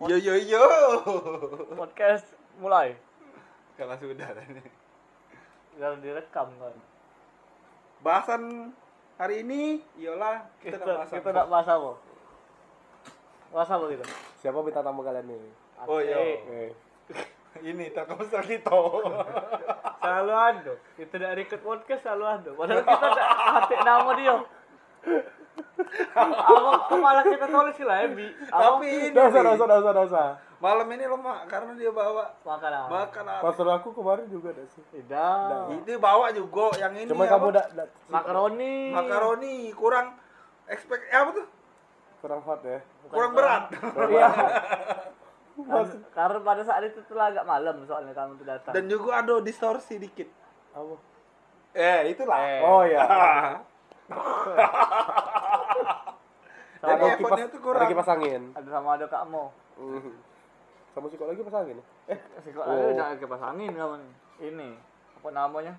Yo yo yo. podcast mulai Karena sudah tadi. dan direkam kan Bahasan hari ini iyalah kita bahas kita apa? nak bahas apa bahas apa kita Siapa bintang tamu kalian nih? Oh iya. Eh, Eh, Ini Telkomsel kita. selalu ada kita dari record podcast selalu ada padahal kita tak hati nama dia apa kepala kita tulis lah Ebi Tapi ini dosa, dosa, dosa, dosa. malam ini lemah karena dia bawa makan apa makan apa? Pasal aku kemarin juga ada sih. tidak Itu bawa juga yang ini Cuma kamu udah udah makaroni makaroni kurang expect eh, apa tuh? kurang hot ya. kurang berat. iya karena pada saat itu tuh agak malam soalnya kamu tuh datang Dan juga ada distorsi dikit. Apa? Eh, itulah. Eh. Oh iya. Jadi Ada kipas, tuh kurang. ada kipas angin. ada sama ada kamu Mhm. Sama lagi kipas angin. Eh, si kok Oh. ada udah kipas angin kamu nih ini apa namanya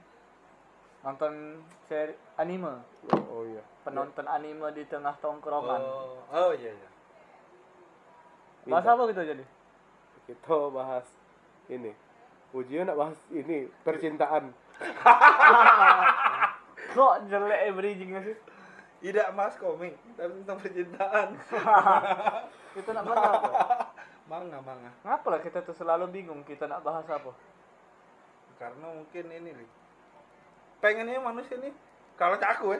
nonton seri anime oh iya. penonton anime di tengah tongkrongan Oh, oh iya iya. bahas apa gitu jadi Kita bahas ini. Ujian nak bahas ini percintaan. kok jelek eh bridgingnya sih Tidak mas komik, tapi tentang percintaan. kita nak bahas apa manga manga. ngapa lah kita tuh selalu bingung kita nak bahas apa Karena mungkin ini nih. Pengennya manusia nih kalau cak aku ya,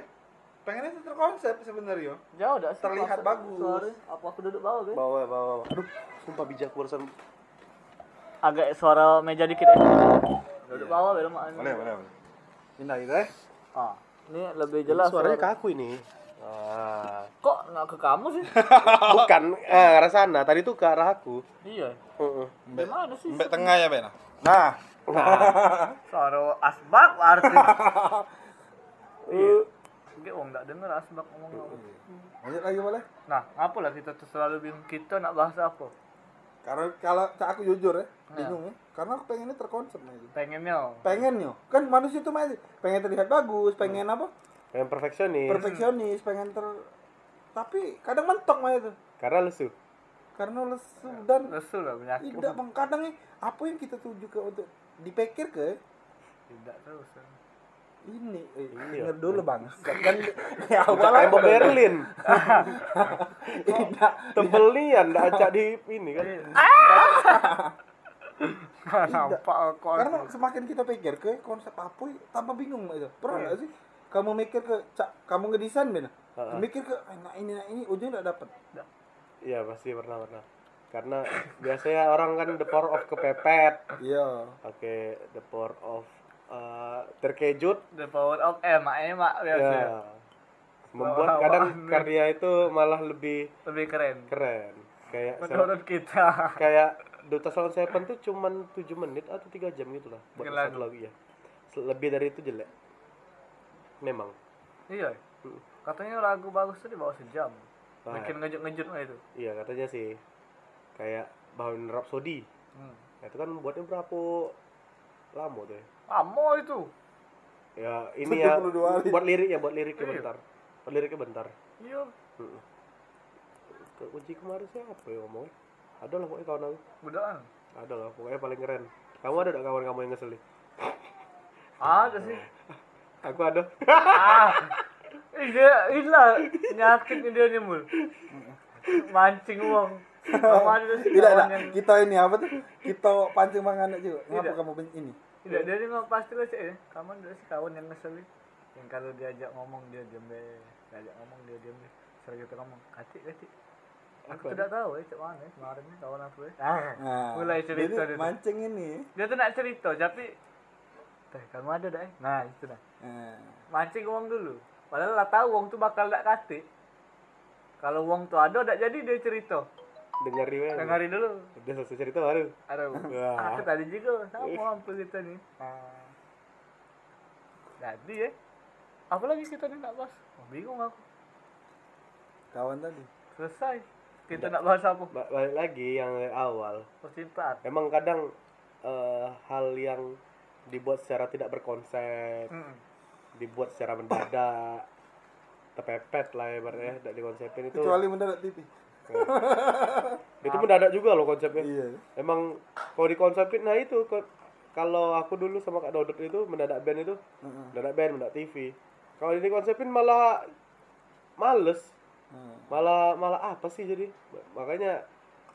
pengennya itu terkonsep sebenarnya. jauh dah sih Terlihat Masa- bagus. sorry apa aku duduk bawah guys Bawa, bawa, bawa. Aduh, sumpah bijak barusan. agak suara meja dikit ya duduk bawah belum boleh. Pindah gitu ya. ah ini lebih jelas Suaranya ke suara. aku ini. Ah. kok nggak ke kamu sih Bukan, eh, ke arah sana. Tadi tuh ke arah aku. iya Heeh. gimana sih Mbak tengah ya Bena. Nah, suara asbak arti iya Oke, wong nggak denger asbak ngomong apa. lanjut lagi boleh? Nah, apa lah kita tuh selalu bingung kita nak bahas apa? Karena kalau aku jujur ya, bingung ya. Karena aku pengennya terkonsep nih. Pengennya Pengen yo, kan manusia itu masih pengen terlihat bagus, pengen apa? Yang perfeksionis. Perfeksionis, pengen ter tapi kadang mentok mah itu. Karena lesu. Karena lesu dan lesu lah penyakit. tidak bang kadang nih apa yang kita tuju ke untuk dipikir ke Tidak terus. Ini eh, Iya. denger dulu bang kan ya Bukan awal tembok Berlin. tidak Tebelian, nggak acak di ini kan. Nampak aku. karena semakin kita pikir ke konsep apa tambah bingung itu pernah nggak sih kamu mikir ke cak kamu ngedesain benar Heeh. mikir ke "Ah, nah ini nah ini ujung nggak dapet Iya pasti pernah pernah. Karena biasanya orang kan the power of kepepet. iya Oke, the power of uh, terkejut. The power of M, emak biasa. Ya. Membuat Wah, kadang wah, karya itu malah lebih Lebih keren. keren. Kayak Menurut kita. kayak Duta Salon Seven tuh cuman 7 menit atau 3 jam gitu lah buat satu lagu ya. Lebih dari itu jelek. Memang. iya. Katanya lagu bagus tuh di bawah sejam. Wah. Bikin ngejut-ngejut mah itu. Iya katanya sih. Kayak Bohemian Rhapsody. Hmm. Nah, itu kan buatnya berapa lama tuh ya. Amo itu. Ya ini ya 72 hari. buat lirik ya buat liriknya Iya. bentar. Buat liriknya bentar. Iya. Ke kunci kemarin siapa ya ngomongnya? Ada lah pokoknya kawan aku. Budakan. Ada lah pokoknya paling keren. Kamu ada gak kawan kamu yang ngeselin? Ada sih. Aku ada. ah. Ih, dia inilah nyakit dia nih mul. Mancing uang. Kamu ada sih tidak tidak yang kita ini apa tuh kita pancing mangan juga ngapa Tidak. kamu ini tidak dia nih pasti lah sih. Kamu ada sih kawan yang ngeselin. Yang kalau diajak ngomong dia diam deh. Diajak ngomong dia diam deh. Sering kita ngomong, "Kati, kati." Aku tidak tahu ya, cak mana ya, kemarin nih kawan aku ya. Ah, mulai cerita jadi mancing ini Dia tuh nak cerita, tapi Teh, kamu ada dah. eh?" Nah, itu dah. nah, mancing uang dulu padahal lah tahu uang tuh bakal tak kate kalau uang tuh ada tak jadi dia cerita Dengar riwayat. dengari dulu Udah selesai cerita baru. aduh Wah. aku tadi juga sama hampir kita nih Ah. jadi ya apa lagi kita nih nak bahas oh, bingung aku kawan tadi selesai kita nak bahas apa Ba- balik lagi yang dari awal. percintaan Emang kadang eh, hal yang dibuat secara tidak berkonsep, Mm. dibuat secara mendadak, terpepet lah ibaratnya, tidak dikonsepin itu. kecuali mendadak TV itu mendadak juga loh konsepnya. Iya. emang kalau dikonsepin nah itu kalau aku dulu sama kak Dodot itu mendadak band itu Heeh. mendadak band mendadak TV kalau dikonsepin malah males. Heeh. malah malah apa sih jadi? Makanya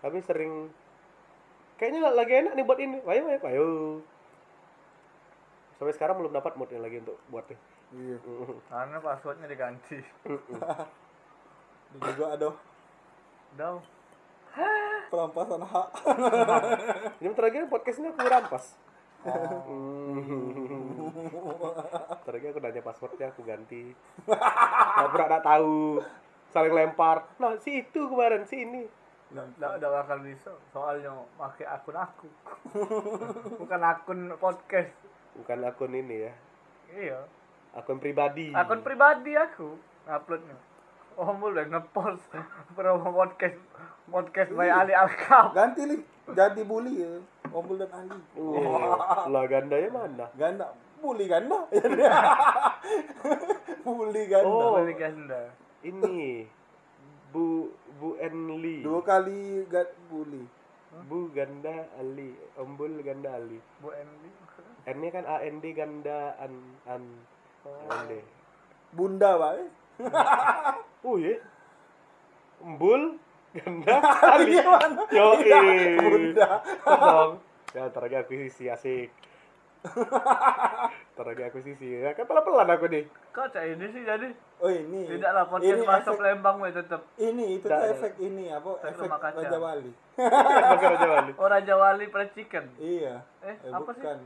kami sering kayaknya lagi enak nih buat ini. Ayo ayo ayo sampai sekarang belum dapat moodnya lagi untuk buatnya. Iya. karena passwordnya diganti. Ini juga ada udah perampasan hak. ini bentar lagi podcastnya aku rampas. Oh. bentar lagi aku nanya passwordnya aku ganti. Nggak pernah nggak tahu. Saling lempar. Nah si itu kemarin si ini. Nggak, nggak bakal bisa. Soalnya pakai akun aku. Bukan akun podcast. Bukan akun ini ya. Iya. Akun pribadi. Akun pribadi aku uploadnya oh mulai ngepost promo podcast podcast by Ali Alkap Ganti li, jadi bully ya. Ombul dan Ali. Wah, lah gandanya mana Ganda, bully ganda. bully ganda. Oh. Beli ganda ini Bu Bu Enli Dua kali ga, bully. Bu Ganda Ali Ombul Ganda Ali Bu Endi N nya kan A N D Ganda An An D Bunda, Pak. eh. oh iya Ombul Ganda Ali Gimana? yo Iya, Bunda. dong ya ntar lagi akuisisi asik ntar lagi akuisisi ya kan pelan-pelan aku nih kok cak ini sih jadi Oh ini. tidaklah podcast ini masuk efek, Lembang we tetep ini itu tuh efek ini apa? Efek Efek. Raja Wali. bakar aja Wali oh Raja Wali fried chicken Iya. eh, Eh, apa sih bukan.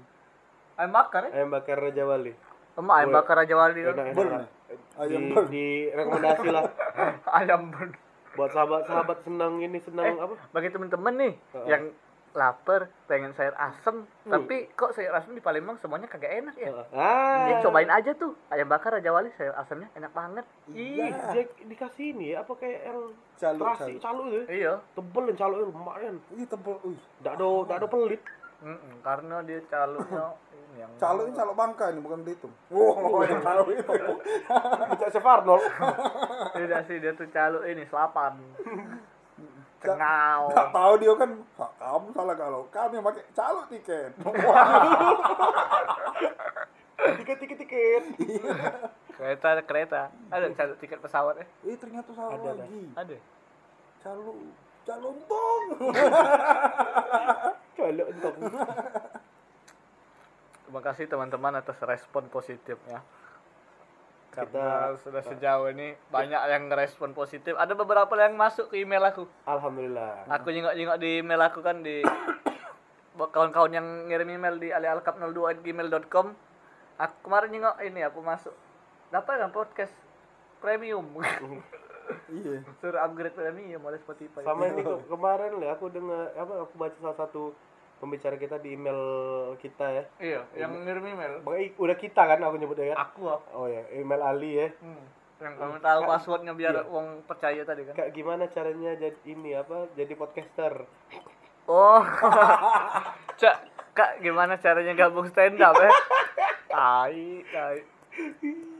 ayam bakar ya ayam bakar Raja Wali emak ayam bakar Raja Wali enak enak, Burn. enak. Ayam di, di rekomendasi lah ayam burn buat sahabat-sahabat senang ini senang apa bagi temen-temen nih Heeh. yang lapar pengen sayur asem tapi kok sayur asem di Palembang semuanya kagak enak ya ah Ya cobain aja tuh ayam bakar Raja Wali sayur asemnya enak banget. ih Iya. dia dikasih ini ya apa kayak yang Caluk, terasi caluk. caluk itu ya? Iya. tebel dan caluknya lumayan Ini tebel. Wih. nggak ada nggak ada pelit Mm-mm, karena dia caluknya ini yang Caluk ini caluk bangka ini bukan dihitung. Wow, yang caluk itu. Cak Sefarnol tidak sih dia tuh caluk ini selapan. Cengau. Gak tahu dia kan "Pak, kamu salah kalau kami yang pakai caluk tiket. tiket tiket tiket Kereta kereta. Ada caluk tiket pesawat eh? Eh ternyata salah Ada, ada. lagi. Ada. Caluk calontong. caluk entong Terima kasih teman-teman atas respon positifnya. Karena Kita- sudah sejauh ini banyak yang ngerespon positif. Ada beberapa yang masuk ke email aku. alhamdulillah Aku nyingok-nyingok di email aku kan di kawan-kawan yang ngirim email di alialkap02@gmail.com. Aku kemarin nyingok ini aku masuk. Dapat kan podcast premium. Iya. Suruh upgrade premium oleh Spotify. sama ini ke- kemarin lah aku dengar apa aku baca salah satu pembicara kita di email kita ya Iya, yang ngirim email. Makanya udah kita kan aku nyebutnya kan Aku aku. oh ya email Ali ya Hmm. Yang kamu tahu Kak- passwordnya biar iya. uang percaya tadi kan. kak gimana caranya jadi ini apa jadi podcaster Oh. Cak, Kak, gimana caranya gabung stand up ya? Tai, tai.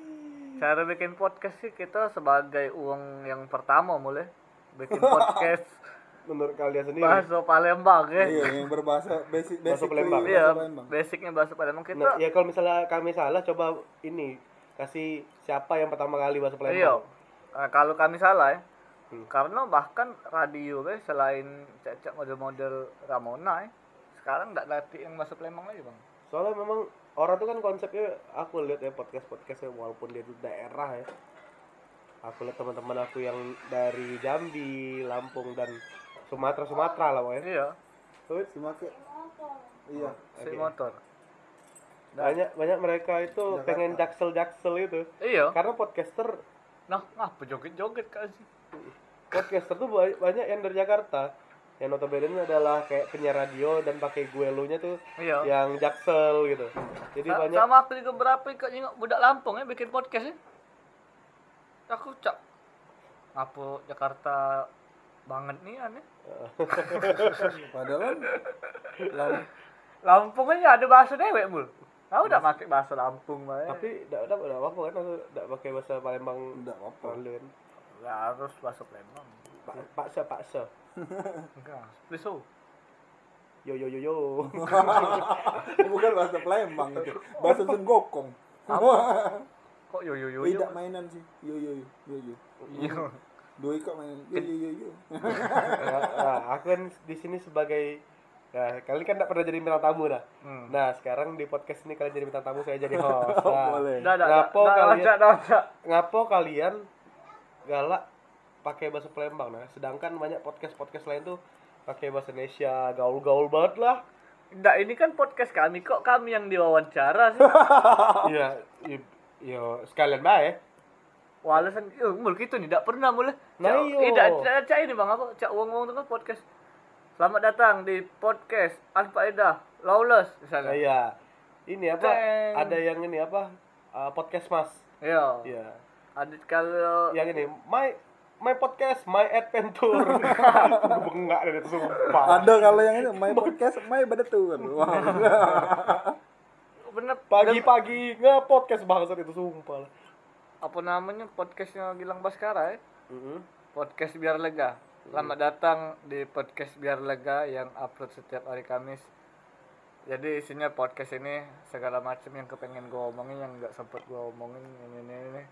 Cara bikin podcast sih kita sebagai uang yang pertama mulai bikin podcast menurut kalian sendiri bahasa Palembang ya. Iya, yang berbahasa basic Bahasa basic Palembang. Iya, bahasa Palembang. basicnya bahasa Palembang kita. nah ya kalau misalnya kami salah coba ini kasih siapa yang pertama kali bahasa Iya. Palembang Nah, kalau kami salah ya. Hmm. Karena bahkan radio guys selain cecak model-model Ramona ya, sekarang nggak latih yang bahasa Palembang lagi bang. soalnya memang orang tuh kan konsepnya aku lihat ya podcast podcastnya walaupun dia di daerah ya aku lihat teman-teman aku yang dari Jambi Lampung dan Sumatera Sumatera lah pokoknya Iya, Tuh, Si make. Iya. si Oke. motor. banyak banyak mereka itu Jakarta. pengen jaksel jaksel itu Iya. karena podcaster Nah, ngapa joget-joget kak sih? podcaster tuh ba- banyak yang dari Jakarta yang notabene adalah kayak penyiar radio dan pakai gue lu nya tuh Iya. yang jaksel gitu jadi Sa- banyak Sama aku juga berapa ikut nyengok budak Lampung ya bikin podcast ya. Aku cak. Apa Jakarta banget nih aneh. Padahal lam, Lampung aja ada bahasa dewek mul. Aku udah pakai bahasa Lampung bae. tapi tidak tidak apa apa kan aku tidak pakai bahasa Palembang enggak apa-apa. Nggak harus bahasa Palembang. Pak paksa paksa. Enggak. Please oh. Yo yo yo yo. Bukan bahasa Palembang itu. Bahasa Senggokong. Kok yo yo yo yo. Tidak mainan sih. Yo yo yo yo yo. Iya. Doi kok mainan. Yo yo yo yo. nah, nah, aku kan di sini sebagai Nah, kalian kan tidak pernah jadi bintang tamu dah. Hmm. Nah, sekarang di podcast ini kalian jadi bintang tamu, saya jadi host. Nah, Boleh. Ngapo kalian? ngapo kalian galak pakai bahasa Palembang nah sedangkan banyak podcast podcast lain tuh pakai bahasa Indonesia gaul-gaul banget lah Nggak, ini kan podcast kami kok kami yang diwawancara sih. iya yo sekalian baik Walasan, eh, mul gitu nih, tidak pernah mulai. Nah, iyo. Tidak, tidak, cak ini bang apa? Cak wong wong itu kan podcast. Selamat datang di podcast Alfa Edah Lawless misalnya. iya ini apa Ceng. ada yang ini apa uh, podcast mas Iya. iya Ada kalau yang ini my my podcast my adventure gue bengak dari itu sumpah Ada kalau yang ini my podcast my bedetur. Wah. bener pagi-pagi nge podcast bangsat itu sumpah apa namanya podcastnya Gilang Baskara ya? Mhm. Podcast biar lega. Selamat datang di podcast biar lega yang upload setiap hari Kamis. Jadi isinya podcast ini segala macam yang kepengen gue omongin yang nggak sempet gue omongin ini ini ini.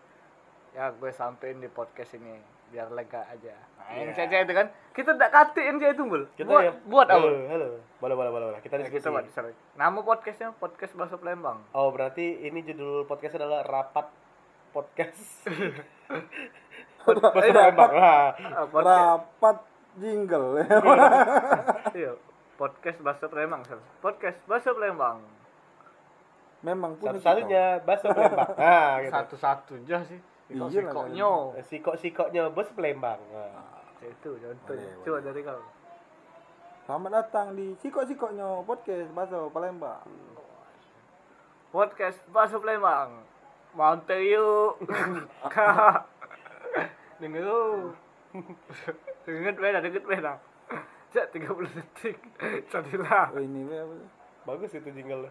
Ya gue sampein di podcast ini biar lega aja. Nah, yang Iya. cewek itu kan kita tidak katiin cewek itu bul. kita buat ya buat apa? halo halo boleh boleh boleh boleh. kita Ya, diskusi kita buat. Nama podcastnya podcast bahasa Palembang. Oh berarti ini judul podcastnya adalah rapat podcast. Bahasa Palembang. Ah, podcast, Rapat jingle. iya, podcast bahasa Palembang. Podcast bahasa Palembang. Memang punya Satu-satunya bahasa Palembang. Nah, gitu. Satu-satu aja sih. Iya lah, Sikok-sikoknya. Sikok-sikoknya bahasa Palembang. Nah. Itu contohnya. Boleh, Coba dari kau. Selamat datang di sikok-sikoknya podcast bahasa Palembang. Podcast bahasa Palembang. Mampir yuk. Kak. Dengar yuk. Dengar beda, dengar beda. Cak 30 detik. Jadilah. Oh ini apa? Bagus itu jingle.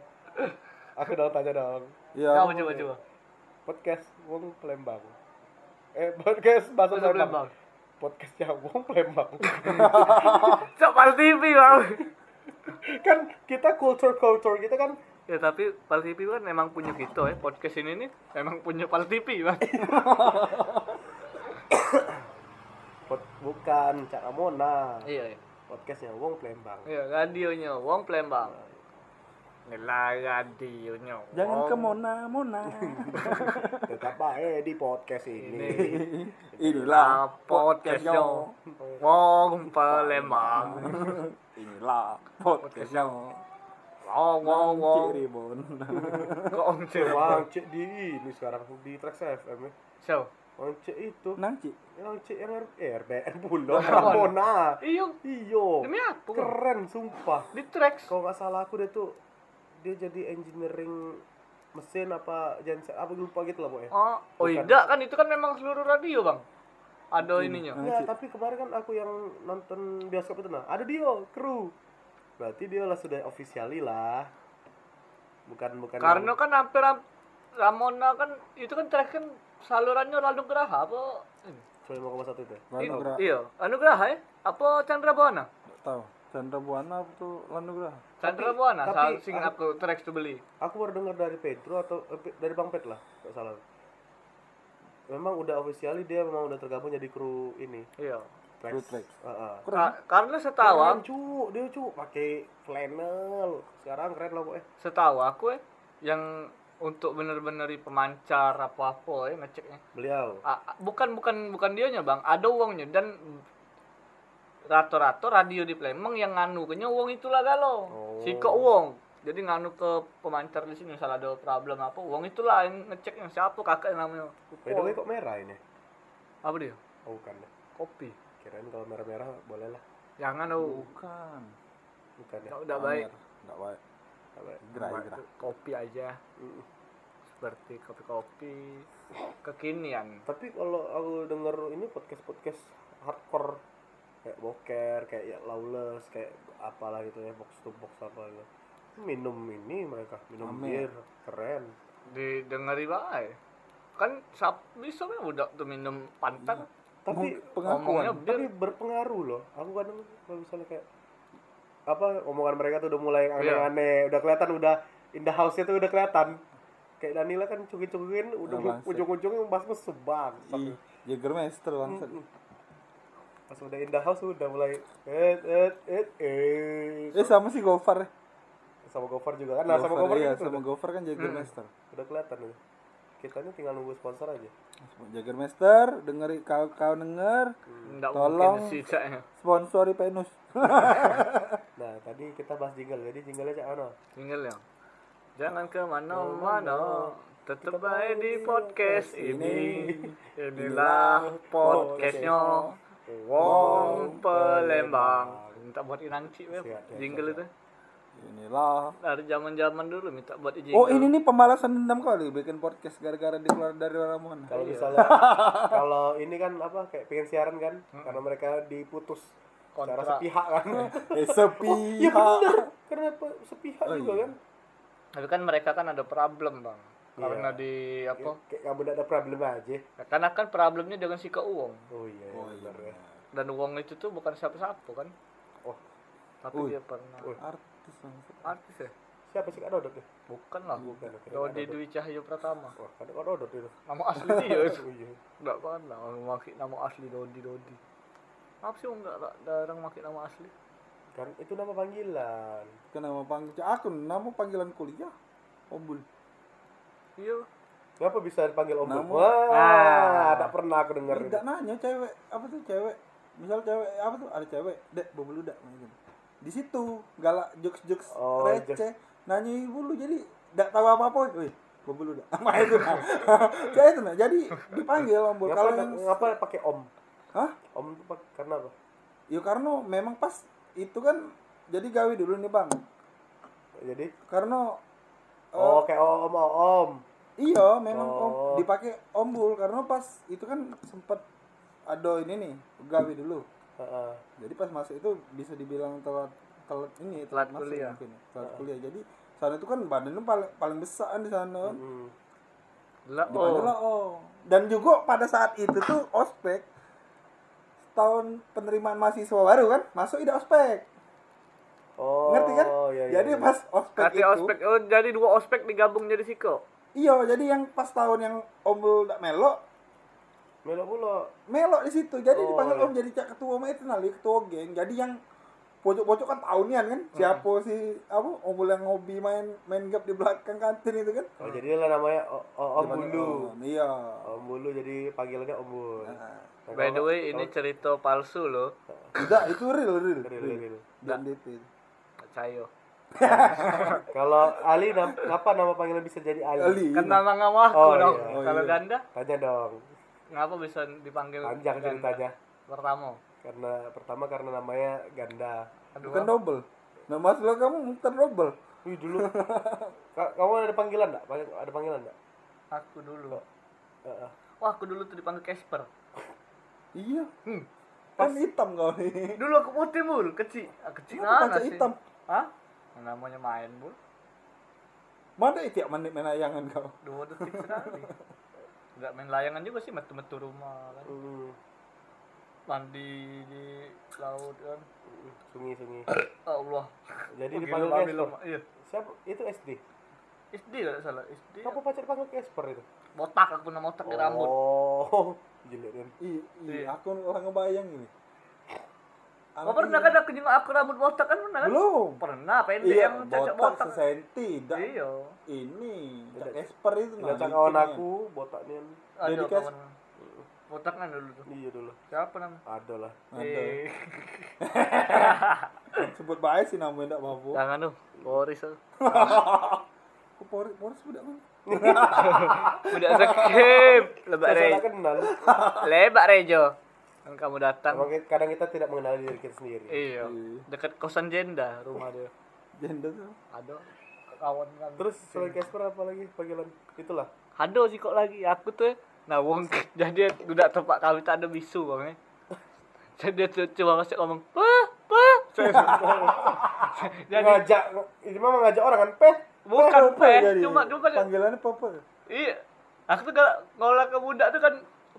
Aku dong tanya dong. Ya. Coba coba coba. Podcast Wong Palembang. Eh, podcast bahasa Palembang. Podcastnya Wong Palembang. Cak Pal TV bang. kan kita culture-culture kita kan Ya tapi Pal TV kan memang punya gitu ya. Podcast ini nih memang punya Pal TV bang. pod- bukan Cak Ramona. Iya. iya. Podcastnya Wong Palembang. Iya, radionya Wong Palembang. Inilah radionya. Jangan Wong. ke Mona Mona. Tetap baik di podcast ini. Ini Inilah podcastnya. Wong Palembang. Inilah podcastnya. Wong wong wong. Cirebon. Kok Om Cek di ini sekarang di Trax FM ya. So, Wang Cek itu. Yang Cek yang R- eh, RBN pula. Apaan? Ramona. iyo. Iyo. Demi apa? Keren sumpah. Di tracks. Kalau nggak salah aku dia tuh dia jadi engineering mesin apa genset apa lupa gitu lah pokoknya. Oh, oh tidak kan itu kan memang seluruh radio, Bang. Ada ininya. Ya, tapi kemarin kan aku yang nonton bioskop itu nah, ada dia kru. Berarti dia lah sudah officially lah. Bukan bukan Karena yang- kan hampir ham- Ramona kan itu kan track kan salurannya Lalu Geraha apa? Sorry, 5,1 itu. Lanu Graha. Iya, Anugraha ya? Apa Chandra Buana? Nggak tahu. Chandra Buana tuh Lanu Graha. Chandra Buana, tapi sing aku- aku tracks tuh beli. Aku baru dengar dari Pedro atau eh, dari Bang Pet lah, nggak salah. Memang udah officially dia memang udah tergabung jadi kru ini. Iya. Kru. Heeh. Keren. Ka- karena setahu Keren, aku, cu, dia cu pakai flannel. Sekarang keren lah pokoknya. setahu aku ya yang untuk bener-bener pemancar apa-apa ya ngeceknya. Beliau. Ah, bukan bukan bukan dianya bang, ada uangnya dan rata-rata radio di Palembang yang nganu kenya uang itulah galau. Oh. Siko uang. Jadi nganu ke pemancar di sini misalnya ada problem apa, uang itulah yang ngecek yang siapa kakak yang namanya. By the way kok merah ini? Apa dia? Oh bukan. deh. Kopi. Kirain kalau merah-merah boleh lah. Jangan oh. Bukan. Bukan ya. Nggak udah baik. Enggak baik. Gerah, gerah. Kopi aja. Mm. Seperti kopi-kopi kekinian. Tapi kalau aku denger ini podcast-podcast hardcore kayak boker, kayak ya lawless, kayak apalah gitu ya, box to box apa gitu. Minum ini mereka, minum Amer. bir, keren. Didengari bae. Kan sap bisa kan udah tuh minum pantan. tapi pengakuan tapi berpengaruh loh aku kadang kalau misalnya kayak apa omongan mereka tuh udah mulai Iya. aneh-aneh udah kelihatan udah in the house nya tuh udah kelihatan kayak Danila kan cungin-cungin udah Ah, bangsat. ujung-ujungnya bahas mesum bang Ih, Jägermeister bangsat. Pas udah in the house udah mulai eh eh eh eh Eh sama si Gofar ya. sama Gofar juga kan nah sama Gofar iya, kan itu sama udah, Gofar kan Jägermeister. udah kelihatan tuh kitanya tinggal nunggu sponsor aja Jägermeister, dengeri kau kau denger Nggak Tolong. Cak. sponsori Penus. nah tadi kita bahas jingle jadi jinglenya cak ano Tinggal ya. Jangan ke mana-mana. Tetap aja di podcast ini. Inilah podcastnya Wong Palembang. Minta buat inangci web. Siap, siap, Jingle itu. Inilah. Dari zaman-zaman dulu minta buat jingle. Oh ini nih pembalasan dendam kali bikin podcast gara-gara dikeluar dari Ramon. kalau misalnya kalau ini kan apa kayak pengen siaran kan karena mereka diputus secara Kontrak. sepihak kan Eh iya sepihak. bener karena apa sepihak Oh, juga iya. kan Tapi kan mereka kan ada problem bang. Karena Iya. di apa? kayak kamu tidak ada problem aja Karena kan problemnya dengan si Uang. oh iya, Oh, iya, iya. ya. Dan Uang itu tuh bukan siapa-siapa kan. oh Tapi Ui. dia pernah Ui. Artis artis ya. siapa sih kak Dodot ya Bukan lah. bukan Dodi Dwi Cahyo Pratama. wah kan kak Dodot itu Nama asli dia. oh iya Enggak kan lah, orang maki nama asli Dodi Dodi. Apa sih enggak tak jarang maki nama asli? kan itu nama panggilan Kan nama panggil aku nama panggilan kuliah. Ombul. Iya. Kenapa bisa dipanggil Om? Nama- Wah, Ah. tak pernah aku dengar. Tidak nanya cewek apa tuh cewek. Misal cewek apa tuh ada cewek, dek bobel udah gitu. Di situ galak jokes jokes Oh, receh. Nanya ibu lu jadi tidak tahu apa-apa. Wih, bobel udah. Apa itu? Kayak itu nah. Jadi dipanggil ombul. Ngapa, Kalau yang ngapa pakai Om? Hah? Om itu pak- karena apa? Ya karena memang pas itu kan jadi gawe dulu nih bang. Jadi Karena oh kayak Om Om. om. Iya memang om Oh. dipakai ombul karena pas itu kan sempet ada ini nih gawe dulu. Heeh. Jadi pas masuk itu bisa dibilang telat telat ini Telat masuk kuliah. mungkin ya, telat kuliah. Jadi sana itu kan badannya paling paling besar kan di sana. kan. Hmm. Lah oh. lah, oh. Dan juga pada saat itu tuh ospek tahun penerimaan mahasiswa baru kan masuk ide ospek. Oh, Ngerti kan? Iya, iya, jadi iya. pas ospek Kati itu ospek oh jadi dua ospek digabung jadi Siko. Iya jadi yang pas tahun yang ombul tak melok Melo pula. melok di situ jadi Oh, dipanggil iya. om jadi cak ketua mah itu nali ketua geng jadi yang pojok-pojok kan tahunian kan siapa si apa ombul yang ngobi main main gap di belakang kantin itu kan Oh, jadi lah namanya O- O- Om Bulu. Om, iya Om Bulu jadi panggilannya Om Bul. Nah, Nah, By the way ini cerita palsu loh. tidak itu real real Real, real. real. dan DP Cayo. Kalau Ali nam- ngapa nama panggilan bisa jadi Ali? Ali Kan nama nama aku Oh, dong. iya. Oh, Kalau iya. ganda Tanya dong. ngapa bisa dipanggil Panjang ganda? ceritanya. Pertama. Karena pertama karena namanya ganda. Aduh. bukan double nah masalah kamu muter double Wih dulu. Ka- kamu ada panggilan enggak? Ada panggilan enggak? Aku dulu. Heeh. Wah, aku dulu tuh dipanggil Casper. iya Hmm. kan hitam kau nih Dulu aku putih bul, kecil. Ah, kecil kaca sih? hitam? Hah? Namanya main bul. mana itu tiap menit main layangan kau Dua detik sekali. Enggak main layangan juga sih, metu-metu rumah kan. Hmm. Mandi di laut kan. Sungi-sungi. Allah. Jadi Oh, dipanggil Casper. Iya. Siapa? Itu SD. SD enggak salah, SD. Kamu pacar panggil Casper itu? Botak aku nama otak di rambut. Oh, jelek kan. Iya. aku orang ngebayang ini. Oh, pernah kan aku juga aku rambut botak kan pernah kan? Belum. Pernah, pendek Iya, yang cocok botak botak. sesenti. Tidak. Iya. Ini, Tidak. Cak Esper itu. Tidak nah, kawan aku botaknya. Ada Jadi kawan. Botak kan dulu tuh. Iya dulu. Siapa namanya? Ada lah. Ada. Eh, Sebut baik sih namanya tidak apa. jangan tuh. Boris tuh. Kok Boris, Boris udah mana? Udah skip. Lebak Rejo. Lebak Rejo. Kan kamu datang. Emang kadang kita tidak mengenali diri kita sendiri. Iya. Iya. Dekat kosan Jenda rumah dia. Janda tuh. Ada kawan kan. Terus selain Casper apa lagi panggilan? Itulah. ada sih kok lagi aku tuh nah wong jadi udah tempat kami tak ada bisu bang ya. jadi dia cuma masih ngomong pa pa jadi ngajak ini mah ngajak orang kan peh bukan Papa pe jadi. cuma cuma Panggilannya Papa. iya aku tuh galak ngolah ke budak tuh kan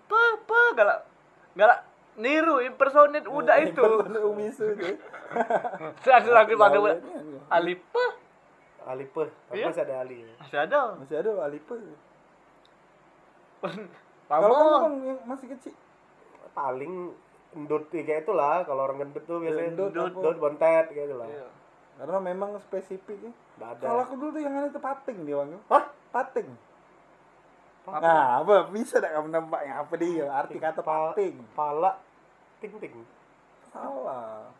pa pa galak Enggak niru impersonate udah itu. Impersonate Umisu itu. Ada lagi pada Alipe, tapi Iya. masih ada Ali. masih ada. Masih ada Alipe. Kalau kamu bang yang masih kecil, Paling endut kayak itulah kalau orang gendut tuh biasanya Endut endut, bontet gitu lah. Iya. karena memang spesifik ya. Ada. Kalau aku dulu tuh yang aneh itu pating dia bang. Hah? Pating. Nah, apa bisa tak kamu nembaknya apa dia? Arti kata Pa- pating. Pala ting. Salah.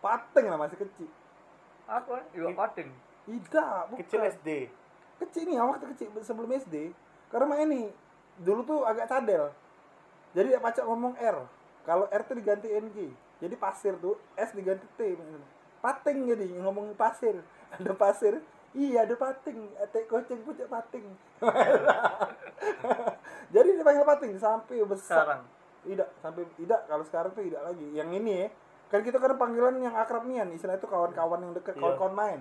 Pating lah masih kecil. Apa? Juga pating. Tidak, bukan. Kecil SD. kecil nih waktu kecil sebelum SD karena main nih dulu tuh agak cadel jadi dia pacak ngomong R kalau R tuh diganti NG jadi pasir tuh S diganti T pating jadi ngomong pasir ada pasir iya ada pating teh koceng pucak pating jadi dipanggil pating sampai besar Sekarang. Tidak sampai tidak kalau sekarang tuh tidak lagi. Yang ini ya. Kan kita kan panggilan yang akrab nian istilah itu kawan-kawan yang dekat Iya. kawan-kawan main.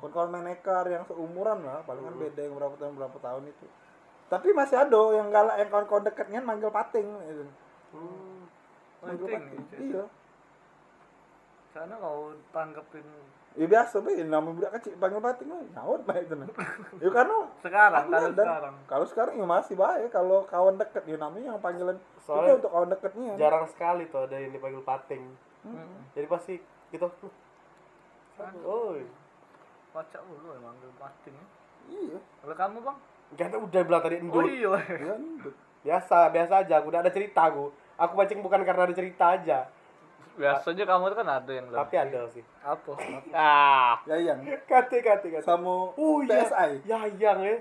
Kawan-kawan main ekar yang seumuran lah paling kan beda yang berapa tahun berapa tahun itu. Tapi masih ada yang galak yang kawan-kawan dekat nian manggil pating gitu. Hmm. manggil Pating, pating. gitu. iya. Sana kau tanggepin ya biasa be nama budak kecil panggil pating mah nyawut baik itu ya karena sekarang kalau dan sekarang. kalau sekarang ya masih baik kalau kawan dekat ya namanya yang panggilan Soalnya itu untuk kawan dekatnya Jarang sekali tuh ada yang dipanggil pating. Hmm. Jadi pasti gitu. Oh, Kocak dulu emang gue pating. ya. iya Kalau kamu bang? kan udah bilang tadi Oh endut. iya. ya ndut. Biasa, biasa aja. Aku udah ada cerita aku. Aku pancing bukan karena ada cerita aja. Biasanya kamu tuh kan ada yang Tapi lebih. ada sih. Apa? Ah. ya yang Kate, kate, kate. sama Oh iya. PSI Ya yang ya.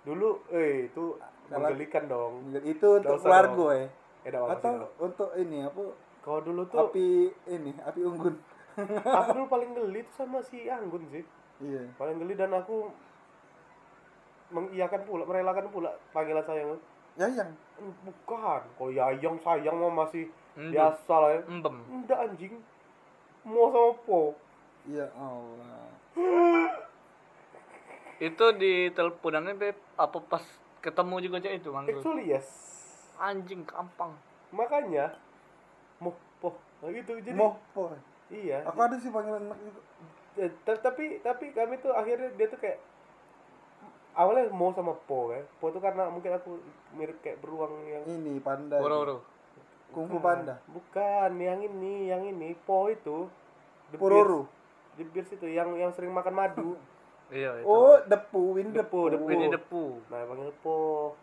Dulu, eh itu menggelikan dong. itu untuk keluarga ya Eh, atau untuk ini apa. Kalau dulu tuh, api ini api unggun aku dulu paling geli tuh sama si Anggun sih. iya Paling geli dan aku mengiyakan pula, merelakan pula panggilan sayang. ya yang Bukan, kalau Yayang sayang mah masih. Biasa lah ya. Embem. Enggak anjing. Mau sama po. ya Allah Itu di teleponannya Beb, apa pas ketemu juga cek itu manggil. Actually yes. Anjing kampang. Makanya mau po. Nah gitu jadi. moh po Iya. aku ada sih panggilan anak itu Eh, ta- tapi tapi kami tuh akhirnya dia tuh kayak awalnya mau sama po ya. Po tuh karena mungkin aku mirip kayak beruang yang ini panda Boro-boro. Kungfu panda Bukan, yang ini, yang ini po itu. The Pororo. Bears. The Bears itu yang yang sering makan madu. Iya itu. oh depu win Depu, depu depu. Ini depu. Nah, panggil po.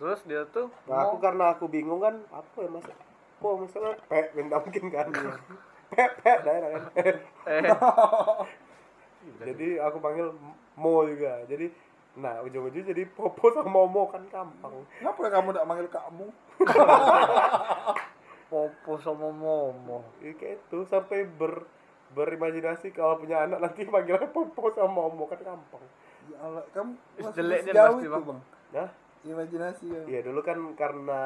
Terus dia tuh Nah, aku karena aku bingung kan, apa ya mas? Po misalnya pe, minta mungkin kan. pe, pe, daerah kan. eh jadi aku panggil mo juga. Jadi, nah ujung-ujung jadi popo sama momo kan gampang. ngapa kamu tidak manggil kamu popo sama momo. Ya, kayak itu sampai ber berimajinasi kalau punya anak nanti panggilnya popo sama momo kan gampang. ya Allah kamu masih jelek dia sejauh pasti, itu Bang. bang Nah, imajinasi ya Iya dulu kan karena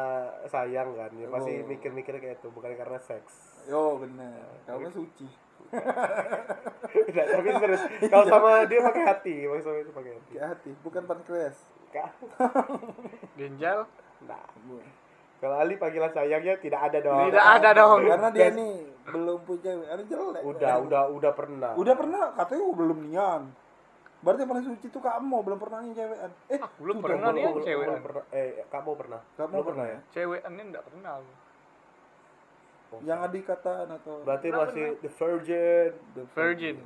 sayang kan, ya pasti Oh. mikir-mikir kayak itu, bukan karena seks. yo benar kamu kan suci Tidak, tapi serius. Kalau sama dia pakai hati, kalau sama itu pakai hati. Kayak hati bukan pankreas Kak, Ginjal nah. Kalau Ali panggilan sayangnya tidak ada dong. tidak ada dong. karena dia nih belum punya ada jelek Udah, udah, udah pernah. udah pernah katanya belum nian berarti yang paling suci itu kamu belum pernah nih cewekan eh belum sudah, pernah nih Belum- yang belum- cewek. belum pernah. Eh, kamu pernah? kamu Belum pernah ya Cewek ini enggak pernah. Aku. yang adik kataan atau Berarti Pernah, masih the virgin. The Virgin.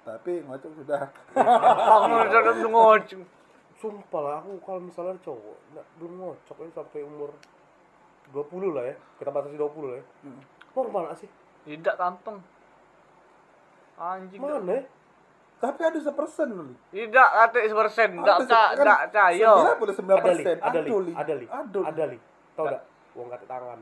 tapi ngocok sudah Kamu ngocok. Sumpah lah, aku kalau misalnya cowok, nggak, belum ngocok ya sampai umur 20 lah ya. Kita batasi 20 lah ya. Hmm. Normal sih? Tidak kampung. Anjing. Mana ya? tapi ada sepersen loh Tidak, kata sepersen. Tidak, Ada tidak, cayo. sembilan puluh sembilan Ada li, persen ada li, ada li, ada li. Tau gak? Uang kata tangan.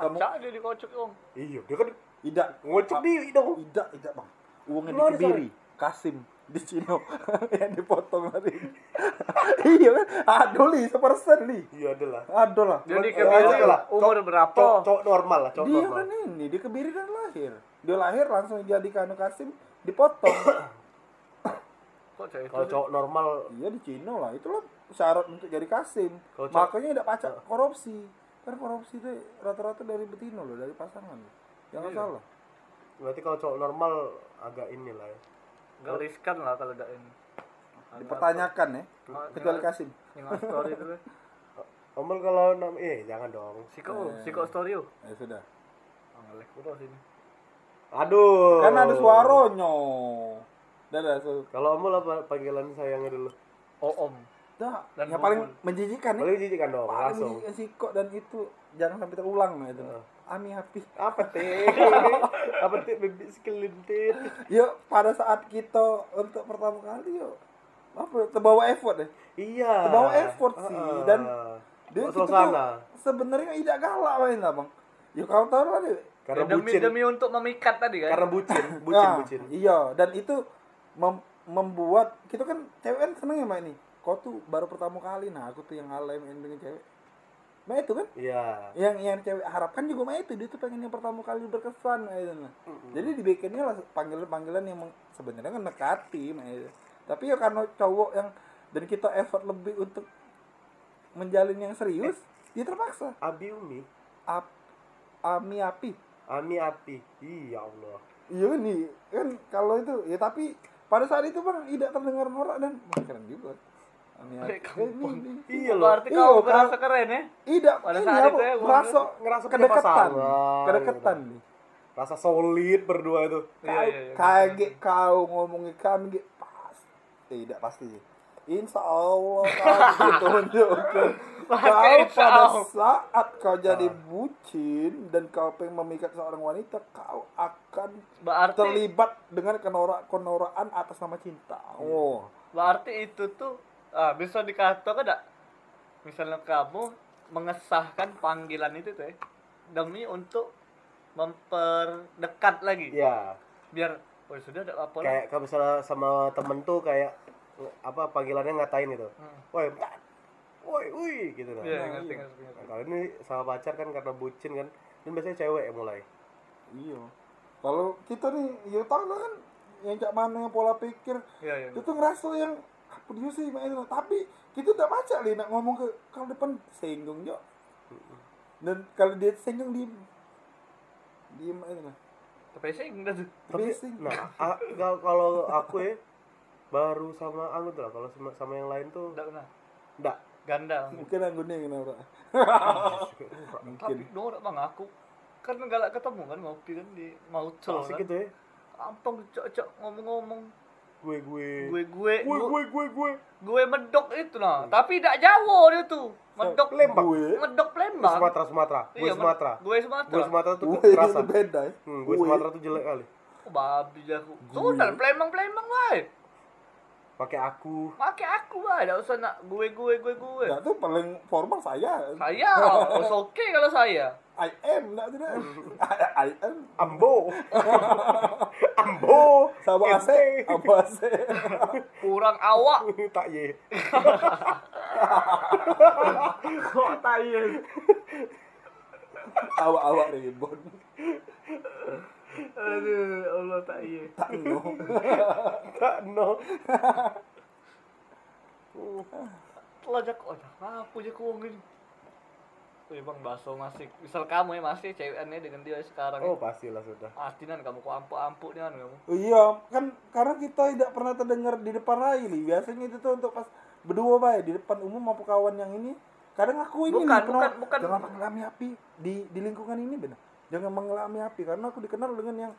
Kamu- Acak dia dikocok om. Iya, dia kan tidak ngocok di dong. tidak tidak bang. Uangnya Lu ada dikebiri Kasim di Cino. Yang dipotong hari ini. Iya kan adoli sepersen li. Iya adalah. adol lah. Jadi kebiri lah. umur berapa? Cowok, normal lah, cowok dia normal. kan ini dia kebiri dan lahir. Dia lahir langsung jadi kanu Kasim dipotong. Itu? Kalau cowok normal. Iya di Cino lah. Itulah syarat untuk jadi Kasim. Makanya tidak pacak korupsi kan korupsi itu rata-rata dari betino loh dari pasangan jangan Iya. salah berarti kalau cowok normal agak inilah ya Gak riskan lah kalau udah ini. dipertanyakan ya Oh, kecuali Kasim story itu kan. Omel kalau nam eh jangan dong Siko, Eh. siko story yuk. ya sudah Ah, ngelek udah sini. aduh kan ada suaranya Dadah, so, kalau Omel apa panggilan sayangnya dulu Oh om. Dah, Dan yang paling menjijikan ya. Boleh jijik kan dong paling langsung. menjijikan siko dan itu. Jangan sampai terulang nah itu Heeh. Ami Happy. Apa teh? Apa teh? Bibit sekelintir yuk pada saat kita untuk pertama kali yuk apa terbawa effort deh. Iya. Terbawa effort sih, dan dia tuh suasana. sebenarnya tidak galak main lah bang. Yuk kau tahu lah deh karena Ya, demi bucin. demi untuk memikat tadi kan. karena bucin bucin Ah, bucin. iya dan itu mem- membuat kita kan cewek kan seneng ya main nih kau tuh baru pertama kali. Nah aku tuh yang alay main dengan cewek. Nah itu kan? Iya. Yang yang cewek harapkan juga mah itu. Dia tuh pengen yang pertama kali berkesan nah, itu. Nah. jadi dibikinnya lah panggilan-panggilan yang sebenarnya kan mendekati itu. tapi ya karena cowok yang dan kita effort lebih untuk menjalin yang serius dia terpaksa. Abi umi. Ap, ami api. Ami api. Iya Allah. Iya nih kan? Kalau itu ya tapi pada saat itu bang tidak terdengar norak dan wah, keren juga Kayak ini- iya loh. Berarti Iya, kau kan. merasa keren ya? tidak Pada ini saat apa, itu ya, merasa ngerasa kedekatan. kedekatan nih rasa solid berdua itu. Iya, Kau- iya, iya. kaget kau ngomongin kami gitu pas tidak pasti. Sih Insya Allah kau ditunjukkan kau pada saat kau jadi Ah. bucin dan kau pengen memikat seorang wanita kau akan Berarti terlibat dengan kenorak kenoraan atas nama cinta. Oh. Berarti itu tuh ah, bisa dikatakan enggak? Misalnya kamu mengesahkan panggilan itu tuh ya, demi untuk memperdekat lagi. ya Biar oh sudah ada apa kayak kalau misalnya sama temen tuh kayak apa panggilannya ngatain gitu Hmm. woi woi woi gitu nah. Iya, Nah, ngerti, iya. ngerti, ngerti. Nah, kalau ini sama pacar kan karena bucin kan dan biasanya cewek yang mulai iya kalau kita nih ya tahu kan yang cak mana yang pola pikir Iya, iya. itu tuh ngerasa yang apa dia sih main itu tapi kita udah baca li nak ngomong ke kalau depan. Singgung jo dan kalau dia singgung diem. Diem aja lah Tapi enggak tuh. tapi nah a- kalau kalau aku ya baru sama Anggun tuh lah. Kalau sama, sama yang lain tuh Enggak pernah. enggak Ganda. mungkin aku nih kenapa mungkin. Tapi norak bang aku kan galak ketemu kan ngopi kan di Maucel asik kan. gitu ya. Gampang cocok ngomong-ngomong gue gue. Gue gue gue gue. gue gue gue. Medok itu nah tapi tidak Jawa dia tuh medok Lembang. gue. Medok Palembang Sumatera Sumatera. Gue Iya, Sumatera. gue Sumatera. Gue Sumatera tuh gue kerasa itu beda ya hmm, gue Sumatera tuh jelek kali. Oh, babi aku? Sudah Palembang Palembang wae pakai aku. Pakai aku wae tidak usah nak gue gue gue gue ya tuh paling formal saya. Saya? Oh, oke kalau saya. I am enggak tidak I, I am. Ambo. Ambo. Sama AC. Ente. apa AC. Kurang awak. Tak ye. Kok tayen awak awak ribon aduh Allah tayen tak no tak no Lajak oh apa aja kuang ini Wih bang baso masih misal kamu ya masih cewekannya dengan dia sekarang oh ya. pastilah sudah pasti nan kamu kok ampu-ampu nih kan kamu Oh iya, kan karena kita tidak pernah terdengar di depan Rai nih. Biasanya itu tuh untuk pas berdua baik di depan umum maupun kawan yang ini. Kadang aku ini Bukan, nih, bukan, bukan. jangan mengalami api di di lingkungan ini benar. Jangan mengalami api karena aku dikenal dengan yang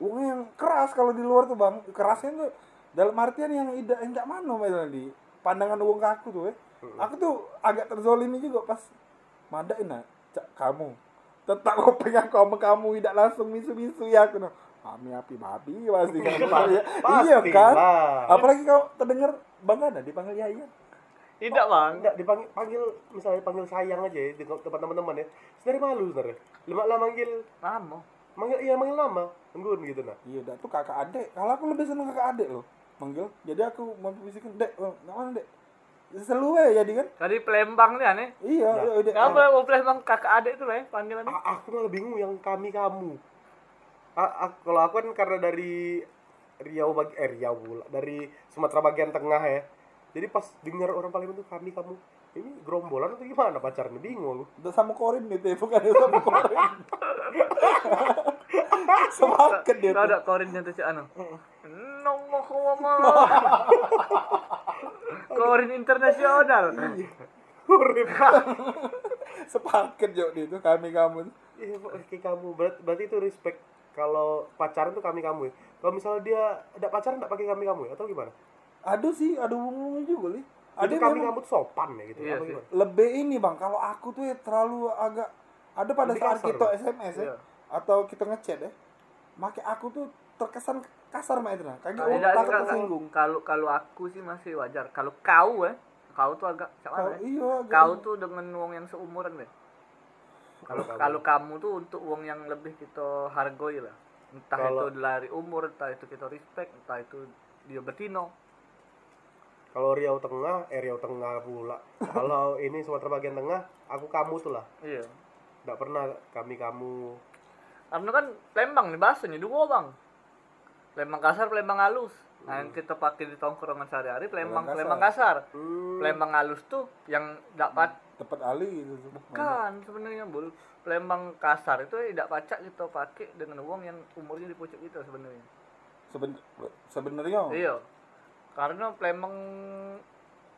uangnya yang keras kalau di luar tuh bang. Kerasnya tuh dalam artian yang tidak enggak mana misalnya di pandangan uang ke aku tuh ya. Aku tuh agak terzolimi juga pas madain nah, cak kamu tetap kopeng aku sama kamu tidak langsung misu-misu ya aku nah. Kami api babi pasti ya. iya kan? Apalagi kau terdengar bangga ada dipanggil Yayan. Tidak bang enggak dipanggil panggil misalnya panggil sayang aja ya di tempat teman-teman ya sebenarnya malu sebenarnya lama lah manggil Namo manggil iya manggil nama enggun gitu nah Iya, dak tuh kakak adik. Kalau aku lebih seneng kakak adik loh. Manggil. Jadi aku mau bisikin, "Dek, oh, nggak mana, Dek?" Selalu ya jadi kan? tadi Palembang nih aneh Iya, Ya. iya, Dek. Kenapa mau Palembang kakak adik tuh lah ya panggilannya A- aku malah bingung yang kami kamu A- a- kalau aku kan karena dari Riau bagi eh Riau pula dari Sumatera bagian tengah ya jadi pas dengar orang Palembang tuh kami kamu ini gerombolan atau gimana pacarnya bingung lu Udah sama Korin nih teh, bukan dia sama Korin. Sepaket dia tuh. ada korinnya tuh si anu. Nongok malah. Korin internasional. Urip. Sepaket jok dia tuh kami kamu. tuh. Iya, kayak kamu berarti, berarti itu respect kalau pacaran tuh kami kamu ya. Kalau misalnya dia ada pacaran enggak pakai kami kamu ya atau gimana? Ada sih, ada hubungannya juga li. Ada kami tuh sopan ya gitu. Iya sih. gimana? lebih ini bang. Kalau aku tuh ya terlalu agak ada pada Lebih saat kasar, kita Bang. SMS ya Iya. atau kita ngechat ya, make aku tuh terkesan kasar mah itu nah. Kayak Nah, oh, takut tersinggung. Kalau kalau aku sih masih wajar. Kalau kau ya, kau tuh agak Kau, ya? iya, agak- Kau tuh dengan uang yang seumuran deh. Kalau Kalau kamu. tuh untuk uang yang lebih kita hargoi lah. Entah Kalau- itu dari umur, entah itu kita respect, entah itu dia betino. Kalau Riau Tengah, eh Riau Tengah pula. Kalau ini Sumatera bagian tengah, aku kamu tuh lah. Iya. Enggak pernah kami kamu. Karena kan Lembang nih bahasanya dua bang. Lembang kasar, Lembang halus. Nah, yang kita pakai di tongkrongan sehari-hari Lembang Lembang Lembang kasar. Hmm, Lembang halus tuh yang dapat tepat ali gitu. tuh. kan sebenarnya bul. Lembang kasar itu tidak pacak kita pakai dengan uang yang umurnya di pucuk kita sebenarnya. Seben- sebenarnya Iya. Karena Lembang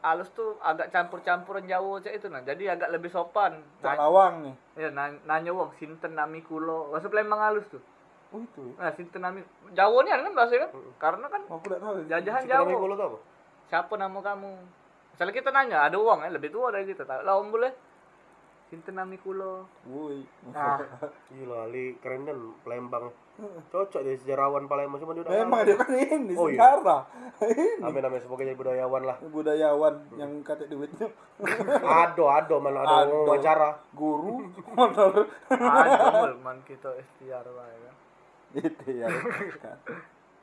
halus tuh agak campur-campuran Jawa cak itu nah. Jadi agak lebih sopan. Cak Nah, lawang nih. ya, nanya, nanya uang sinten nami kulo. Maksud Lembang halus tuh. Oh itu. ya. Nah, sinten nami Jawa nih kan bahasanya kan? Karena kan Oh, aku tidak tahu. jajahan Jawa. Tuh apa? Siapa nama kamu? Misalnya kita nanya, ada uang ya, lebih tua dari kita. Lah om boleh. Sinten nami kulo. Woi. Nah, Gila, Ali keren kan Palembang. Cocok jadi sejarawan Palembang cuma dia udah Memang dia kan ini Oh, iya. sejarah. ini Amin amin semoga jadi budayawan lah. budayawan yang kata duitnya Ado ado mana ada Ado. wawancara. guru motor mul man kita ikhtiar kan. itu ya